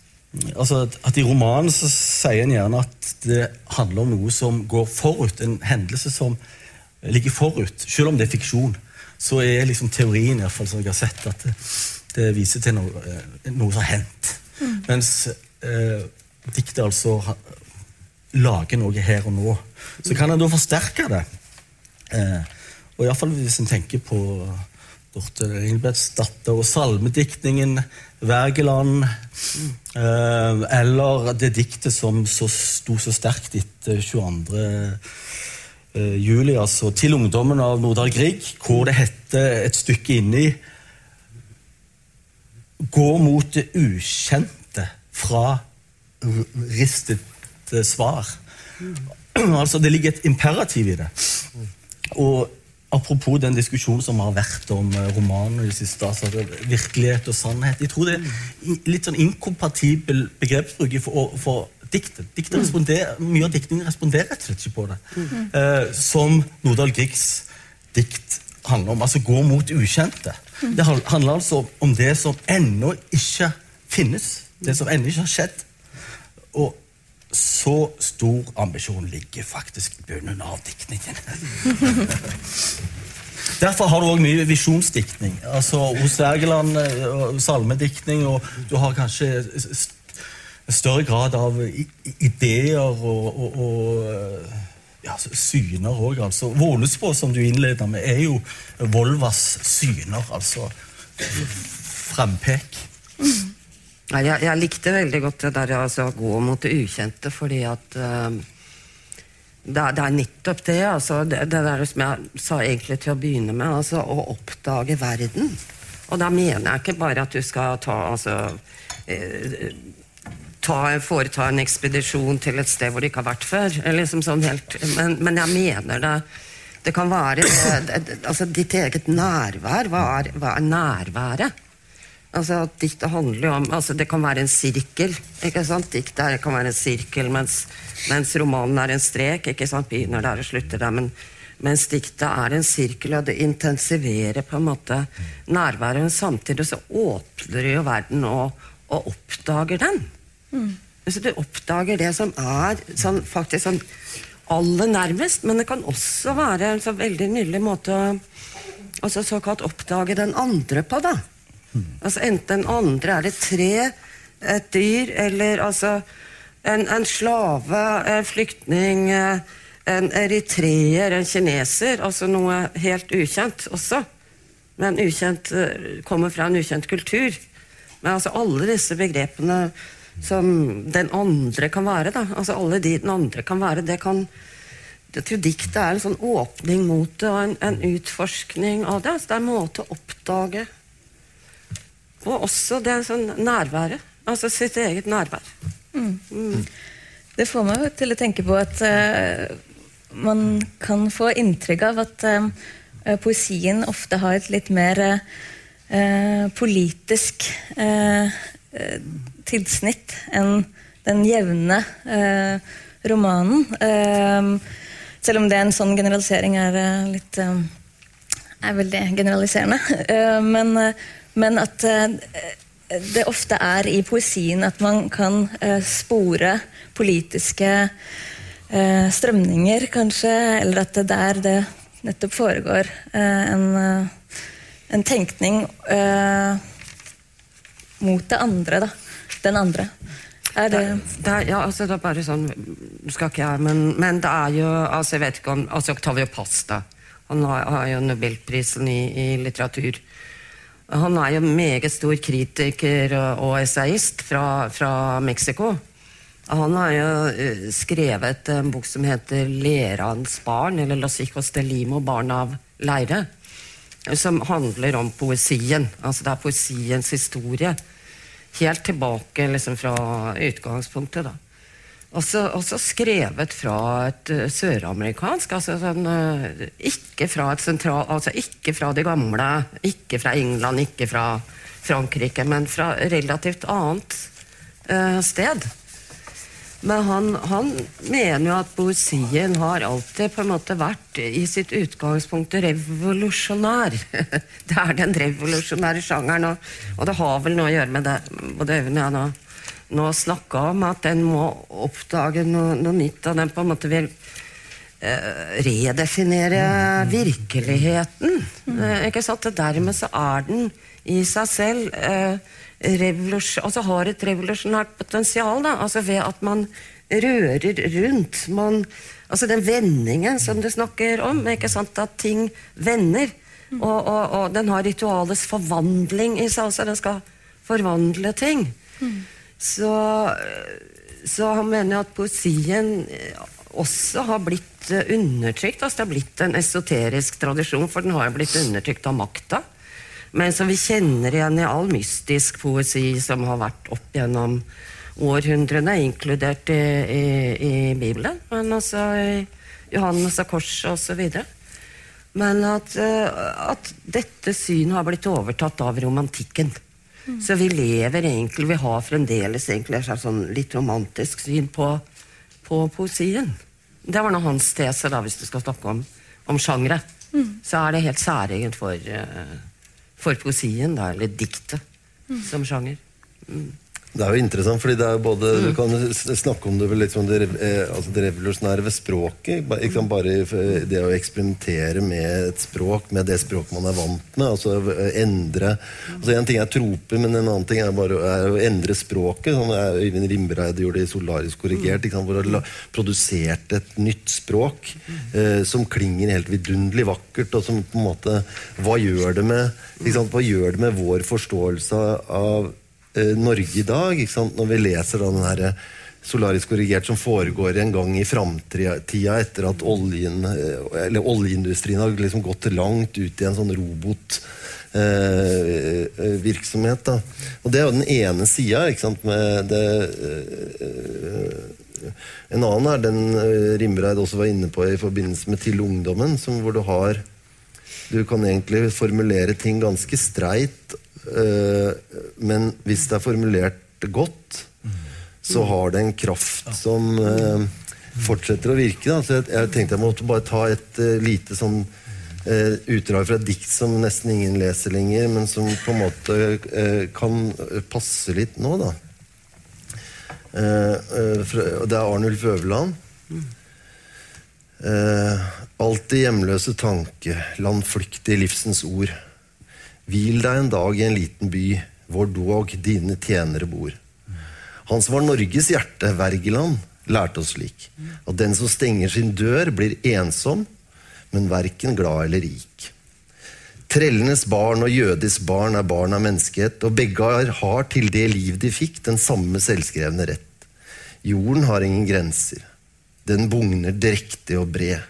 altså at I romanen så sier en gjerne at det handler om noe som går forut. En hendelse som ligger forut. Selv om det er fiksjon, så er liksom teorien i hvert fall, som jeg har sett, at det, det viser til noe, eh, noe som har hendt. Mm. Mens eh, diktet altså lager noe her og nå. Så kan en da forsterke det. Eh, og Iallfall hvis en tenker på Dorte Engelbrektsdatter og salmediktningen Wergeland. Eh, eller det diktet som så sto så sterkt etter 22. Eh, juli, altså 'Til ungdommen' av Nordahl Grieg, hvor det heter et stykke inni Gå mot det ukjente fra ristet svar. [CLEARS THROAT] Altså, Det ligger et imperativ i det. Og Apropos den diskusjonen som har vært om eh, romanen i det siste. altså Virkelighet og sannhet. Jeg tror det er litt sånn inkompatibel begrepsbruk for, for diktet. responderer, mye av diktningen responderer rett og slett ikke på det. Mm. Eh, som Nordahl Griegs dikt handler om. Altså gå mot ukjente. Mm. Det handler altså om det som ennå ikke finnes. Det som ennå ikke har skjedd. Og så stor ambisjon ligger faktisk i bunnen av diktningen. [LAUGHS] Derfor har du òg mye visjonsdiktning. Altså, hos Wergeland eh, salmediktning, og du har kanskje større grad av ideer og, og, og ja, syner òg. Altså. Vålesbå, som du innleder med, er jo Volvas syner. Altså frampek. Nei, jeg, jeg likte veldig godt det der altså, å gå mot det ukjente, fordi at uh, det, er, det er nettopp det, altså, det, det der som jeg sa egentlig til å begynne med, altså, å oppdage verden. Og da mener jeg ikke bare at du skal ta altså, eh, ta, foreta en ekspedisjon til et sted hvor du ikke har vært før. Liksom sånn helt, men, men jeg mener det det kan være altså ditt eget nærvær. Hva er, hva er nærværet? Altså, Diktet handler jo om altså Det kan være en sirkel. ikke sant? Diktet kan være en sirkel, mens, mens romanen er en strek. ikke sant? Begynner der og slutter der. Men, mens diktet er en sirkel, og det intensiverer på en måte nærværet. Men samtidig så åpner jo verden og, og oppdager den. Mm. Så du oppdager det som er sånn, faktisk sånn aller nærmest, men det kan også være en så veldig nydelig måte å altså såkalt oppdage den andre på. da. Altså Enten andre er det tre, et dyr, eller altså en, en slave, en flyktning, en eritreer, en kineser. Altså noe helt ukjent også. Men ukjent kommer fra en ukjent kultur. Men altså alle disse begrepene som den andre kan være. Da. Altså Alle de den andre kan være. det kan jeg tror diktet er en sånn åpning mot det, og en, en utforskning av det. Altså det er en måte å oppdage Og også det sånn nærværet. Altså sitt eget nærvær. Mm. Mm. Det får meg til å tenke på at uh, man kan få inntrykk av at uh, poesien ofte har et litt mer uh, politisk tilsnitt enn den jevne romanen. Selv om det er en sånn generalisering er litt er veldig generaliserende. [LAUGHS] Men, men, at det ofte er i poesien at man kan spore politiske strømninger, kanskje, eller at det der det nettopp foregår en, en tenkning mot det andre. da den andre? Er det det er, Ja, altså det er bare sånn skal ikke jeg, men, men det er jo altså Jeg vet ikke om altså Octavio Pasta. Han har, har jo Nobelprisen i, i, litteratur. Han er jo meget stor kritiker og, essayist fra, fra Mexico. Han har jo uh, skrevet en bok som heter 'Lerans barn', eller 'Los hijos de Limo', barn av leire. Som handler om poesien. Altså det er poesiens historie helt tilbake liksom fra utgangspunktet. da. Også, også skrevet fra et uh, søramerikansk, altså sånn, uh, ikke fra et sentral, altså ikke fra det gamle, ikke fra England, ikke fra Frankrike, men fra relativt annet uh, sted. Men han, han, mener jo at poesien har alltid på en måte vært i sitt utgangspunkt revolusjonær. [LAUGHS] Det er den revolusjonære sjangeren, og, og det har vel noe å gjøre med det både Øyvind og jeg nå, nå snakka om, at den må oppdage noe, noe nytt, og den på en måte vil eh, redefinere virkeligheten. Eh, ikke sant? Dermed så er den i seg selv eh, altså har et revolusjonært potensial. Da. Altså ved at man rører rundt. Man, altså den vendingen som du snakker om, ikke sant? at ting vender. Og, og, og, den har ritualets forvandling i seg. Altså den skal forvandle ting. Mm. Så, så han mener at poesien også har blitt undertrykt. Altså det har blitt en esoterisk tradisjon, for den har jo blitt undertrykt av makta men som vi kjenner igjen i all mystisk poesi som har vært opp gjennom århundrene, inkludert i, i, i Bibelen, men også i Johannes av Korset osv. Men at, eh, at, dette synet har blitt overtatt av romantikken. Mm. Så vi lever egentlig, vi har fremdeles egentlig et sånn litt romantisk syn på, på poesien. Det var nå hans tese, da, hvis du skal snakke om, om sjangre. Mm. Så er det helt særegent for uh, for poesien, da, eller diktet, mm. som sjanger. Mm. Det er jo interessant, fordi det er både, mm. du kan snakke om det, liksom det, eh, altså det revolusjonære ved språket. Ikke bare det å eksperimentere med et språk, med det språket man er vant med. altså endre, altså En ting er troper, men en annen ting er bare er å endre språket. sånn Øyvind Rimbereide gjorde det i Solarisk korrigert. Ikke sant, hvor han produserte et nytt språk eh, som klinger helt vidunderlig vakkert. og som på en måte, Hva gjør det med, hva gjør det med vår forståelse av Norge i dag, når vi leser da den herre Solarisk korrigert som foregår en gang i framtida etter at oljen, eh, oljeindustrien har liksom gått langt ut i en sånn robotvirksomhet. Eh, og Det er jo den ene sida. En annen er den Rimreid også var inne på i forbindelse med Til ungdommen, hvor du har Du kan egentlig formulere ting ganske streit, men hvis det er formulert godt så har det en kraft som uh, fortsetter å virke. Da. Så jeg, jeg, tenkte jeg måtte bare ta et uh, lite sånn uh, utdrag fra et dikt som nesten ingen leser lenger, men som på en måte kan passe litt nå, da. Fra, det er Arnulf Øverland. alltid hjemløse tanke, landflyktig livsens ord. Hvil deg en dag i en liten by, hvor dog dine tjenere bor. Han som var Norges hjerte, Wergeland, lærte oss slik at den som stenger sin dør, blir ensom, men verken glad eller rik. Trellenes barn og jødis barn er barn av menneskehet, og begge har til det liv de fikk, den samme selvskrevne rett. Jorden har ingen grenser. Den bugner drektig og bred.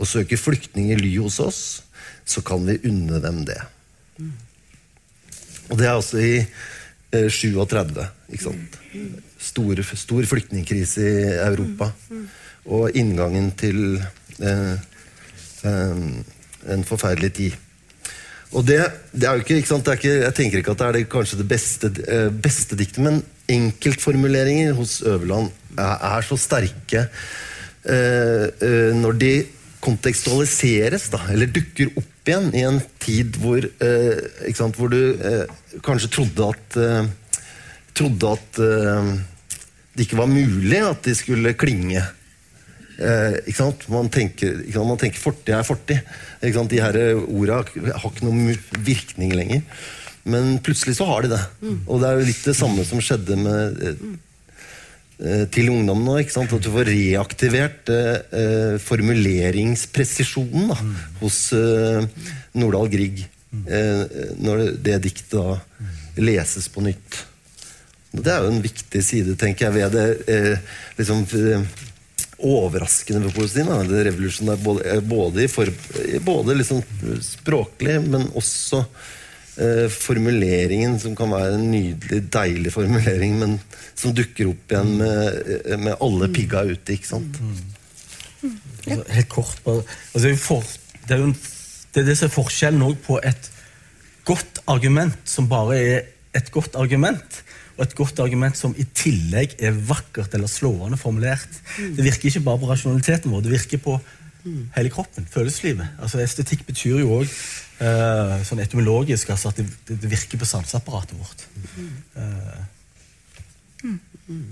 Og søker flyktninger ly hos oss, så kan vi unne dem det. Og det er altså i 37. Eh, ikke sant? Stor, stor flyktningkrise i Europa. Og inngangen til eh, eh, en forferdelig tid. Og det, det, er jo ikke, ikke er ikke, Jeg tenker ikke at det er det, kanskje det beste, eh, beste diktet, men enkeltformuleringer hos Øverland er, er så sterke eh, eh, når de kontekstualiseres, da, eller dukker opp igjen i en tid hvor, eh, sant, hvor du eh, kanskje trodde at, eh, trodde at eh, det ikke var mulig at de skulle klinge. Eh, man tenker, man tenker fortid er fortid. De her orda har ikke noen virkning lenger. Men plutselig så har de det. Mm. Og det er jo litt det samme som skjedde med Eh, til ungdom nå. ikke sant? At du får reaktivert eh, formuleringspresisjonen da, mm. hos eh, Nordahl Grieg eh, når det diktet da leses på nytt. Det er jo en viktig side, tenker jeg, ved det eh, liksom, eh, overraskende ved poesien. Da. Det revolusjonære både, både, for, både liksom språklig, men også eh, formuleringen, som kan være en nydelig, deilig formulering, men som dukker opp igjen med, eh, med alle pigga ute. ikke sant? Mm. Altså, helt kort bare, altså, det, er for, det, er jo en, det er det som er forskjellen også på et godt argument som bare er et godt argument, og et godt argument som i tillegg er vakkert eller slående formulert. Mm. Det virker ikke bare på rasjonaliteten vår, det virker på hele kroppen, følelseslivet. Altså Estetikk betyr jo òg uh, sånn etymologisk altså at det, det, virker på sanseapparatet vårt. Uh, mm.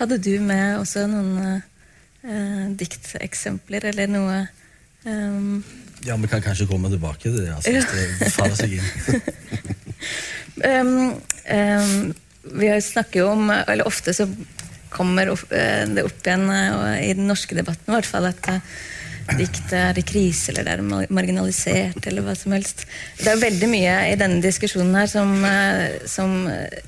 Hadde du med også noen uh, dikteksempler, eller noe um... Ja, vi kan kanskje komme tilbake til det. Altså, det faller seg inn. [LAUGHS] um, um, vi snakker jo om, eller ofte så kommer det opp igjen i den norske debatten, i hvert fall at diktet er i krise, eller det er marginalisert, eller hva som helst. Det er veldig mye i denne diskusjonen her som, eh, som eh,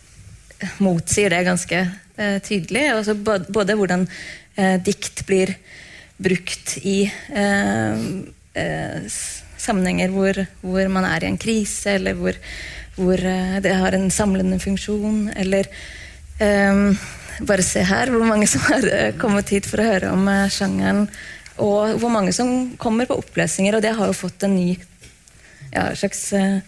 motsier det ganske uh, tydelig. Altså både, både, hvordan uh, dikt blir brukt i uh, sammenhenger hvor, hvor, man er i en krise, eller hvor, hvor det har en samlende funksjon, eller Bare se her hvor mange som har kommet hit for å høre om sjangeren og hvor mange som kommer på opplesninger. Og det har jo fått en ny ja, slags uh,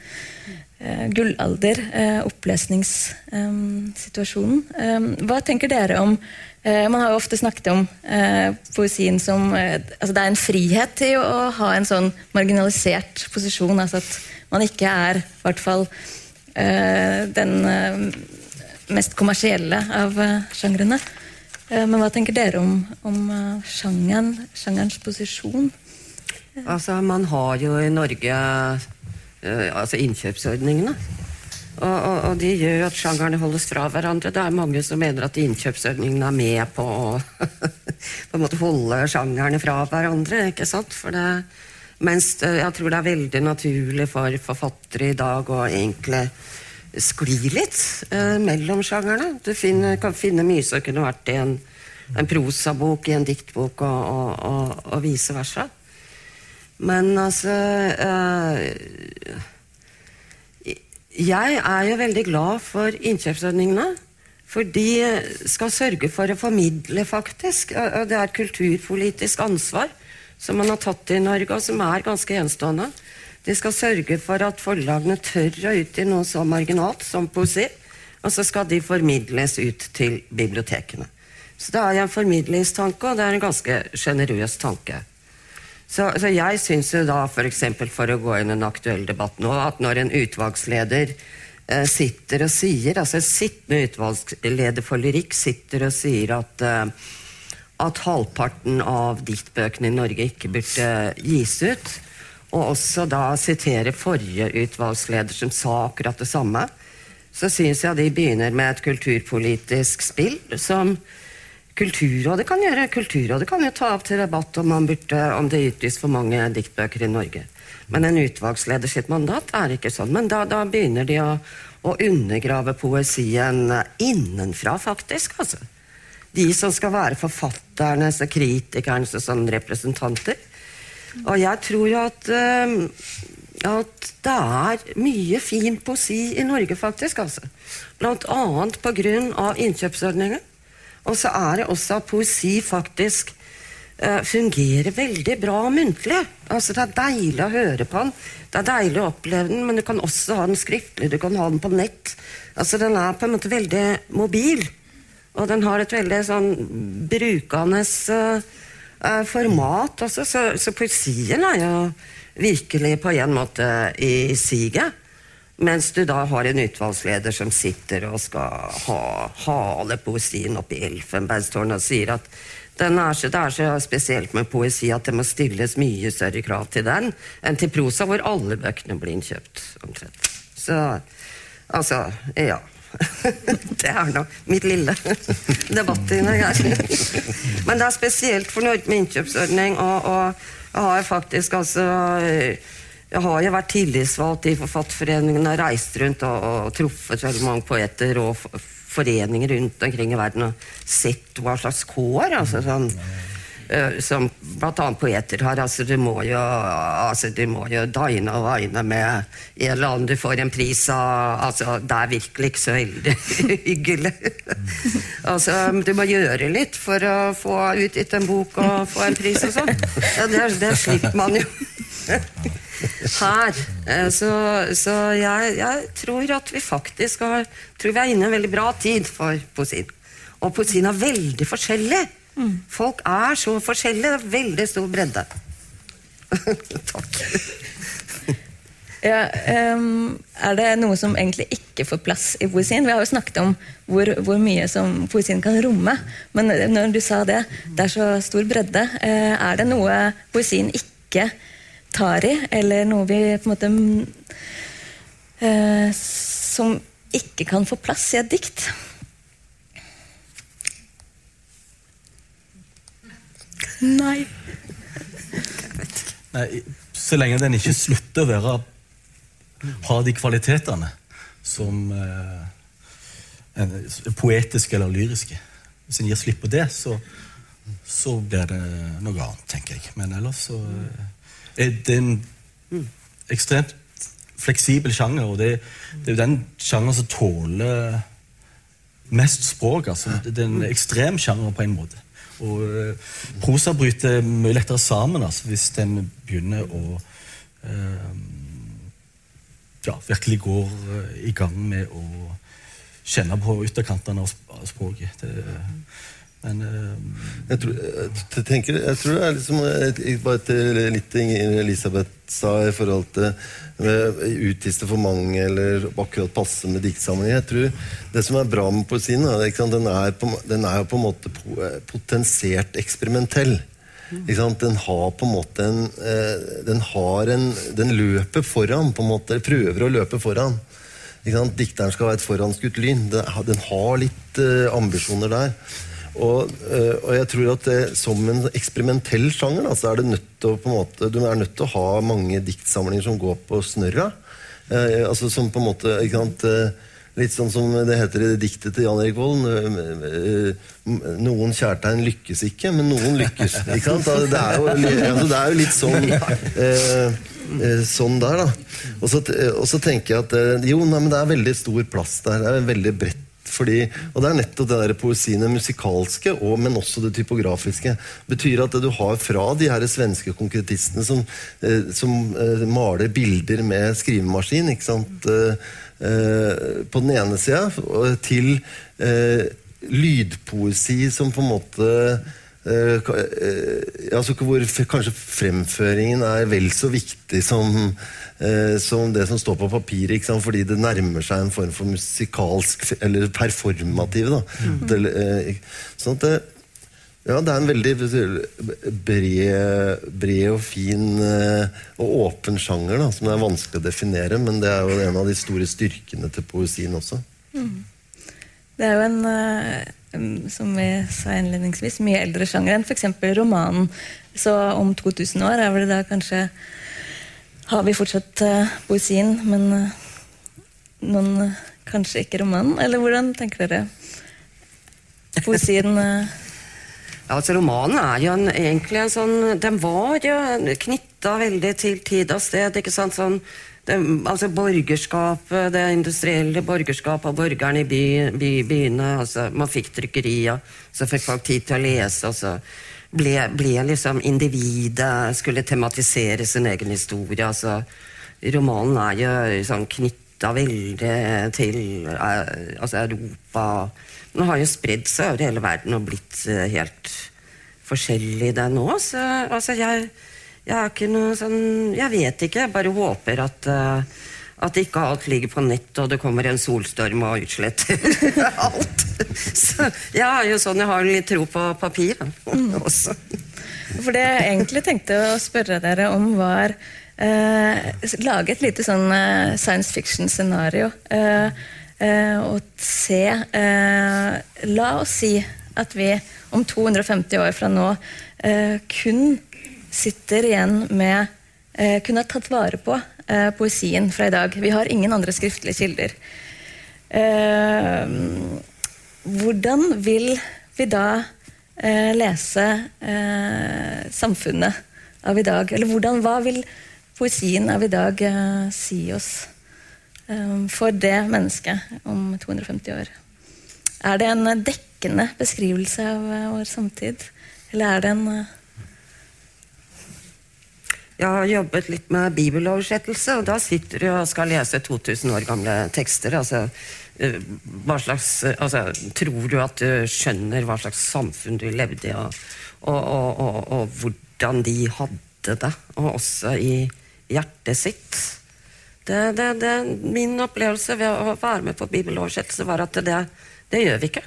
gullalder, uh, opplesningssituasjonen. Um, hva tenker dere om uh, Man har jo ofte snakket om poesien som altså Det er en frihet til å ha en sånn marginalisert posisjon. altså At man ikke er i hvert fall den mest kommersielle av sjangrene. Eh, men hva tenker dere om, om uh, sjangeren, sjangerens posisjon? Altså, Man har jo i Norge altså innkjøpsordningene. Og, og, og, de gjør at sjangerne holdes fra hverandre. Det er mange som mener at innkjøpsordningene er med på å [LAUGHS] på en måte holde sjangerne fra hverandre. ikke sant? For det, mens jeg tror det er veldig naturlig for forfattere i dag å egentlig sklir litt eh, mellom sjangerne. Du finner, kan finne mye som kunne vært i en, en prosabok, i en diktbok og, og, og, og vice versa. Men altså eh, Jeg er jo veldig glad for innkjøpsordningene. For de skal sørge for å formidle, faktisk. Det er et kulturpolitisk ansvar som man har tatt i Norge, og som er ganske enestående. De skal sørge for at forlagene tør å utgi noe så marginalt som poesi. Og så skal de formidles ut til bibliotekene. Så det er en formidlingstanke, og det er en ganske sjenerøs tanke. Så, så, jeg syns jo da, for, eksempel, for å gå inn i en aktuell debatt nå, at når en utvalgsleder eh, sitter og sier, altså en sittende utvalgsleder for lyrikk sitter og sier at eh, at halvparten av diktbøkene i Norge ikke burde gis ut, og også da sitere forrige utvalgsleder som sa akkurat det samme, så syns jeg de begynner med et kulturpolitisk spill som Kulturrådet kan gjøre. Kulturrådet kan jo ta opp til debatt om, burde, om det utgis for mange diktbøker i Norge. Men en utvalgsleder sitt mandat er ikke sånn. Men da, da begynner de å, å, undergrave poesien innenfra, faktisk. altså. De som skal være forfatternes og kritikernes og sånne representanter. Og jeg tror at, uh, at det er mye fin poesi i Norge, faktisk. altså. Blant annet pga. innkjøpsordningen. Og så er det også at poesi faktisk uh, fungerer veldig bra muntlig. Altså Det er deilig å høre på den, det er deilig å oppleve den, men du kan også ha den skriftlig, du kan ha den på nett. Altså Den er på en måte veldig mobil. Og den har et veldig sånn brukende uh, format også, så, så, poesien er jo virkelig på en måte i siget. Mens du da har en utvalgsleder som sitter og skal ha, hale poesien opp i elfenbeinstårnet og sier at er så, det er så spesielt med poesi at det må stilles mye større krav til den enn til prosa, hvor alle bøkene blir innkjøpt. omtrent. Så altså, ja. [LAUGHS] det er nå mitt lille debattinnlegg her. Men det er spesielt for Norge med innkjøpsordning, og, og jeg har faktisk altså jeg har jo vært tillitsvalgt i Forfatterforeningen og reist rundt og, og truffet veldig mange poeter og foreninger rundt omkring i verden og sett hva slags kår altså sånn, som bl.a. poeter har. Altså, du må jo, altså, du må jo dine og vine med en eller annen du får en pris av altså, Det er virkelig ikke så veldig [LAUGHS] hyggelig. [LAUGHS] altså, du må gjøre litt for å få utgitt en bok og få en pris og sånn. Ja, det, det slipper man jo [LAUGHS] her. Eh, så, så jeg, jeg, tror at vi faktisk har, tror vi er inne i en veldig bra tid for poesien. Og poesien er veldig forskjellig. Mm. Folk er så forskjellige. Det er veldig stor bredde. [LAUGHS] Takk. Ja, um, er det noe som egentlig ikke får plass i poesien? Vi har jo snakket om hvor, hvor, mye som poesien kan romme. Men når du sa det, det er så stor bredde. Uh, er det noe poesien ikke tar i, eller noe vi på en måte uh, Som ikke kan få plass i et dikt? Nei. Nei. Så lenge den ikke slutter å være ha de kvalitetene som eh, poetiske eller lyriske. Hvis en gir slipp på det, så, så, blir det noe annet, tenker jeg. Men ellers så eh, er det en ekstremt fleksibel sjanger, og det, det er jo den sjangeren som tåler mest språk. altså. Det er en ekstrem sjanger på en måte. Og uh, prosa bryter mye lettere sammen altså, hvis den begynner å uh, ja, virkelig går uh, i gang med å kjenne på ytterkantene av språket. Det, men jeg, tror, jeg, tenker, jeg tror det er liksom Bare til litt Elisabeth sa i forhold til utgiste for mange eller akkurat passe med diktsamlinger. Jeg tror Det som er bra med poesien, er, den, er den er jo på en måte potensiert eksperimentell. Den har på en måte en Den har en Den løper foran, på en måte. Prøver å løpe foran. Dikteren skal være et foranskutt lyn. Den har litt uh, ambisjoner der. Og, uh, og, jeg tror at det, som en eksperimentell sjanger da, så er det nødt til å, på en måte, du er nødt til å ha mange diktsamlinger som går på snørra. Eh, altså Som på en måte ikke sant, eh, Litt sånn som det heter i det diktet til Jan Erik Vold. eh, Noen kjærtegn lykkes ikke, men noen lykkes. [LAUGHS] Ikke sant? Altså, Det er jo, altså, det er jo litt sånn [LAUGHS] eh, eh, Sånn der, da. Og så, tenker jeg at eh, jo, nei, men det er veldig stor plass der. Det er veldig bredt. Fordi, og det er nettopp det der poesien, det musikalske, og, men også det typografiske. betyr at det du har fra de her svenske konkretistene som, eh, som eh, maler bilder med skrivemaskin ikke sant? Eh, eh, på den ene sida, til eh, lydpoesi som på en måte eh, eh, altså hvor f kanskje fremføringen er vel så viktig som, uh, som det som står på papiret, ikke sant? fordi det nærmer seg en form for musikalsk eller performativ. Da. Det, uh, sånn at det, ja, det er en veldig bred, bred og fin og åpen sjanger da, som det er vanskelig å definere, men det er jo en av de store styrkene til poesien også. Det er jo en, som vi sa innledningsvis, mye eldre sjanger enn f.eks. romanen. Så om 2000 år er vel det da kanskje Har vi fortsatt eh, poesien, men eh, noen eh, kanskje ikke romanen? Eller hvordan tenker dere? Poesien [LAUGHS] Ja, altså Romanen er jo en, egentlig en sånn Den var jo knytta veldig til tid og sted. ikke sant? Sånn, det, altså Borgerskapet, det industrielle borgerskapet og borgerne i by, by, byene. altså Man fikk trykkerier, så fikk folk tid til å lese. og så ble, ble liksom individet skulle tematisere sin egen historie. altså Romanen er jo sånn knytta veldig til eh, altså Europa. Den har jo spredd seg over hele verden og blitt eh, helt forskjellig, den òg. Så altså, jeg, jeg er ikke noe sånn Jeg vet ikke. Jeg bare håper at uh, at ikke alt ligger på nett, og det kommer en solstorm og utsletter [LAUGHS] alt. Så jeg er jo sånn, jeg har litt tro på papir [LAUGHS] også. For det jeg egentlig tenkte å spørre dere om, var eh, Lage et lite sånn eh, science fiction-scenario. Eh, eh, og se eh, La oss si at vi om 250 år fra nå eh, kun sitter igjen med eh, Kunne tatt vare på eh, poesien fra i dag. Vi har ingen andre skriftlige kilder. Eh, hvordan vil vi da eh, lese eh, samfunnet av i dag? Eller hvordan, hva vil poesien av i dag eh, si oss for det mennesket om 250 år? Er det en dekkende beskrivelse av vår samtid? Eller er det en Jeg har jobbet litt med bibeloversettelse, og da sitter du og skal lese 2000 år gamle tekster. Altså, eh, hva slags, eh, altså, tror du at du skjønner hva slags samfunn du levde i, og, og, og, og, hvordan de hadde det, og også i hjertet sitt? Det, det, det, min opplevelse ved å være med på bibeloversettelse var at det, gjør vi ikke.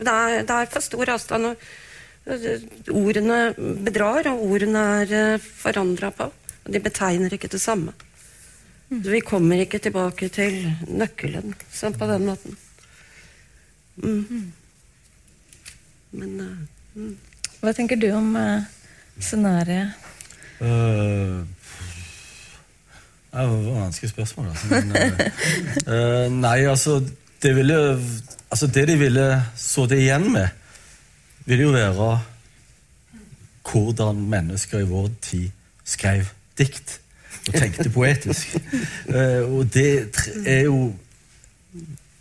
Det er, er for stor avstand. eh, Ordene bedrar, og ordene er forandra på. Og de betegner ikke det samme. Så vi kommer ikke tilbake til nøkkelen sånn på den måten. Mm. Men uh, mm. Hva tenker du om uh, scenarioet? Uh, det var et vanskelig spørsmål, altså. Men, eh, [LAUGHS] eh, nei, altså det, ville, altså det de ville sittet igjen med, ville jo være hvordan mennesker i vår tid skrev dikt og tenkte poetisk. [LAUGHS] Eh, og det er jo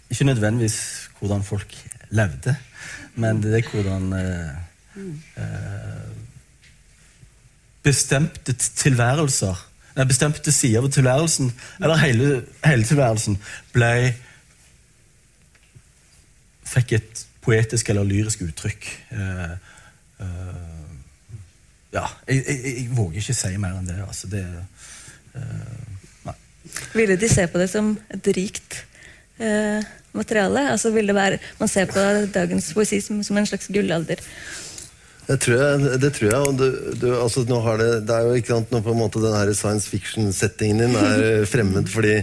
ikke nødvendigvis hvordan folk levde, men det er hvordan eh, eh, bestemte tilværelser nei, bestemte sider ved tilværelsen, eller hele, hele tilværelsen, ble Fikk et poetisk eller lyrisk uttrykk. Eh, eh, ja, jeg, jeg, jeg våger ikke si mer enn det. Altså, det eh, nei. Ville de se på det som et rikt eh, materiale? Altså vil det være, Man ser på dagens poesi som, som en slags gullalder. Det tror jeg. Det tror jeg og du, du, altså, nå har det, det er jo ikke sant, nå på en måte Den her science fiction-settingen din er fremmed fordi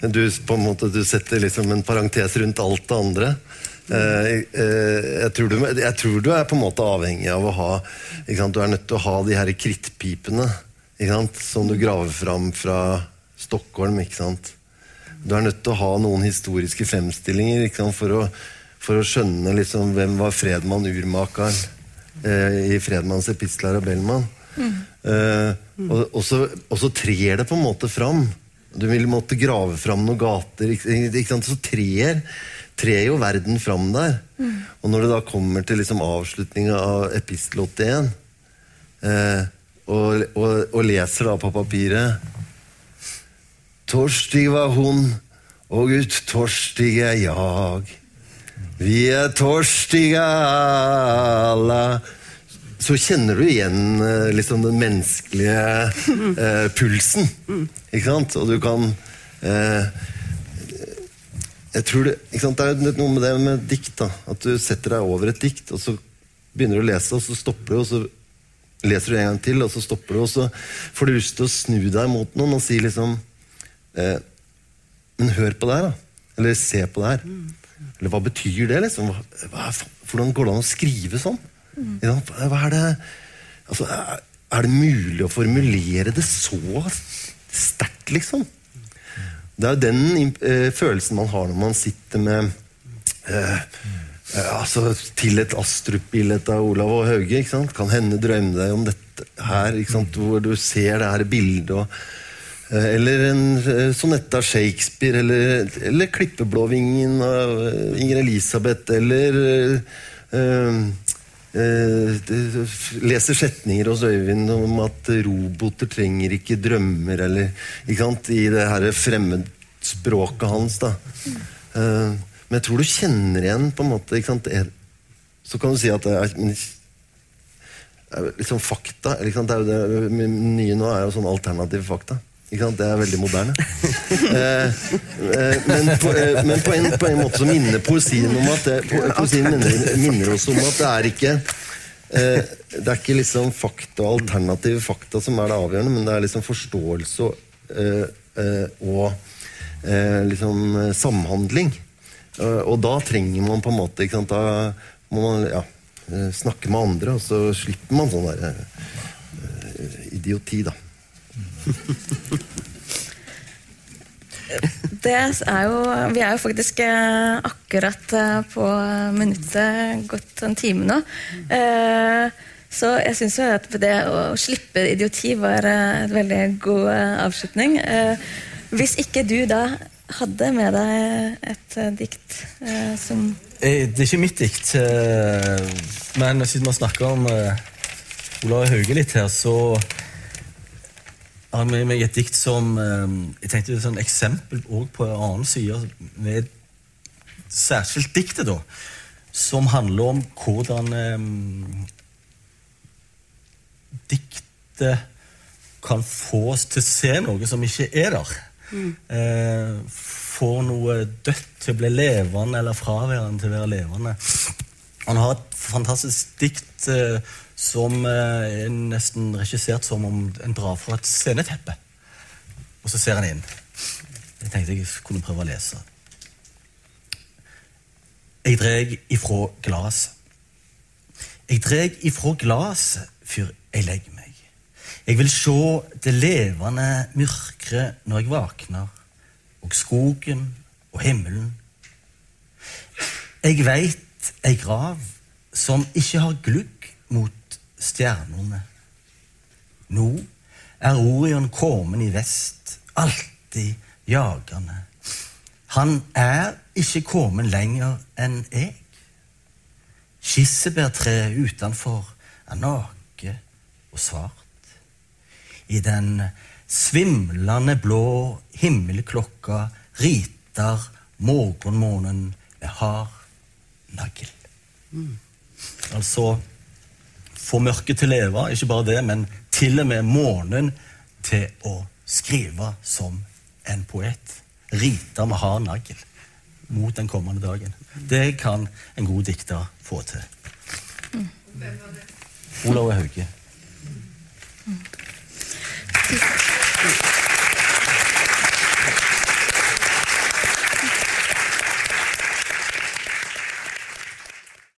du på en måte du setter liksom en parentes rundt alt det andre. Eh, eh, jeg, tror du, jeg tror du er på en måte avhengig av å ha Du er nødt til å ha de her krittpipene som du graver fram fra Stockholm. Du er nødt til å ha noen historiske fremstillinger? For, å, for å skjønne liksom, hvem var Fredmann urmakeren eh, i Fredmanns epistler av Bellman. Eh, og, og, så, og så trer det på en måte fram. Du vil måtte grave fram noen gater. Ikke, ikke sant? Så trer, trer jo verden fram der. Og når det da kommer til liksom avslutninga av epistel 81, eh, og, og, og leser da på papiret Torstig var hun, og uttorstig er jeg. Vi er torstige alle. Så kjenner du igjen eh, liksom den menneskelige eh, [LAUGHS] pulsen. Ikke sant? Og du kan eh, jeg tror det, det er noe med det med dikt. da At du setter deg over et dikt, og så begynner du å lese, og så stopper du, og så leser du en gang til, og så stopper du, og så får du lyst til å snu deg mot noen og si liksom eh, Men hør på det her, da. Eller se på det her. Eller hva betyr det? liksom? Hva, hva, hvordan går det an å skrive sånn? Mm. Hva er det altså, er, er det mulig å formulere det så sterkt, liksom? Det er jo den eh, følelsen man har når man sitter med eh, eh, altså, Til et Astrup-bilde av Olav og Hauge. Ikke sant? Kan hende drømme deg om dette her, ikke sant? hvor du ser det her bildet. Og, eh, eller en eh, sonett av Shakespeare, eller, eller Klippeblåvingen av Inger Elisabeth, eller eh, eh, leser setninger hos Øyvind om at roboter trenger ikke drømmer, eller ikke sant, i det her fremmedspråket hans. da. Eh, men jeg tror du kjenner igjen på en måte ikke sant, Så kan du si at det er, liksom fakta. Ikke sant, det er jo det nye nå er jo sånn alternative fakta. Ikke sant? Det er veldig moderne. [LAUGHS] eh, eh, men på, eh, men på, en, på en måte så minner poesien om at det, po, poesien minner, minner oss om at det er ikke eh, Det er ikke liksom fakta og alternative fakta som er det avgjørende, men det er liksom forståelse og, eh, eh, liksom samhandling. Og da trenger man på en måte ikke sant, Da må man ja, snakke med andre, og så slipper man sånn der idioti, da. Det er jo, vi er jo faktisk eh, akkurat eh, på minuttet gått en time nå. Eh, så jeg syns jo at det å slippe idioti var en veldig god avslutning. Hvis ikke du da hadde med deg et dikt som Det er ikke mitt dikt, men siden vi snakker om Olav Hauge litt her, så har med meg et dikt som eh, Jeg tenkte et sånn eksempel på en annen side med særskilt diktet, da. Som handler om hvordan eh, diktet kan få oss til å se noe som ikke er der. Eh, får noe dødt til å bli levende, eller fraværende til å være levende. Han har et fantastisk dikt eh, som eh, er nesten regissert som om en drar fra et sceneteppe. Og så ser han inn. Jeg tenkte jeg kunne prøve å lese. Jeg dreg ifra glaset. Jeg dreg ifra glaset før jeg legger meg. Jeg vil se det levende mørket når jeg våkner, og skogen og himmelen. Jeg veit ei grav som ikke har glugg mot stjernene. Nå er Orion kommet i vest, alltid jagende. Han er ikke kommet lenger enn jeg. Kirsebærtreet utenfor er nake og svart. I den svimlende blå himmelklokka riter morgenmånen med hard nagl. Altså få mørket til å leve, ikke bare det, men til og med månen til å skrive som en poet. Rite med hard nagl mot den kommende dagen. Det kan en god dikter få til. Olav Hauge. Tusen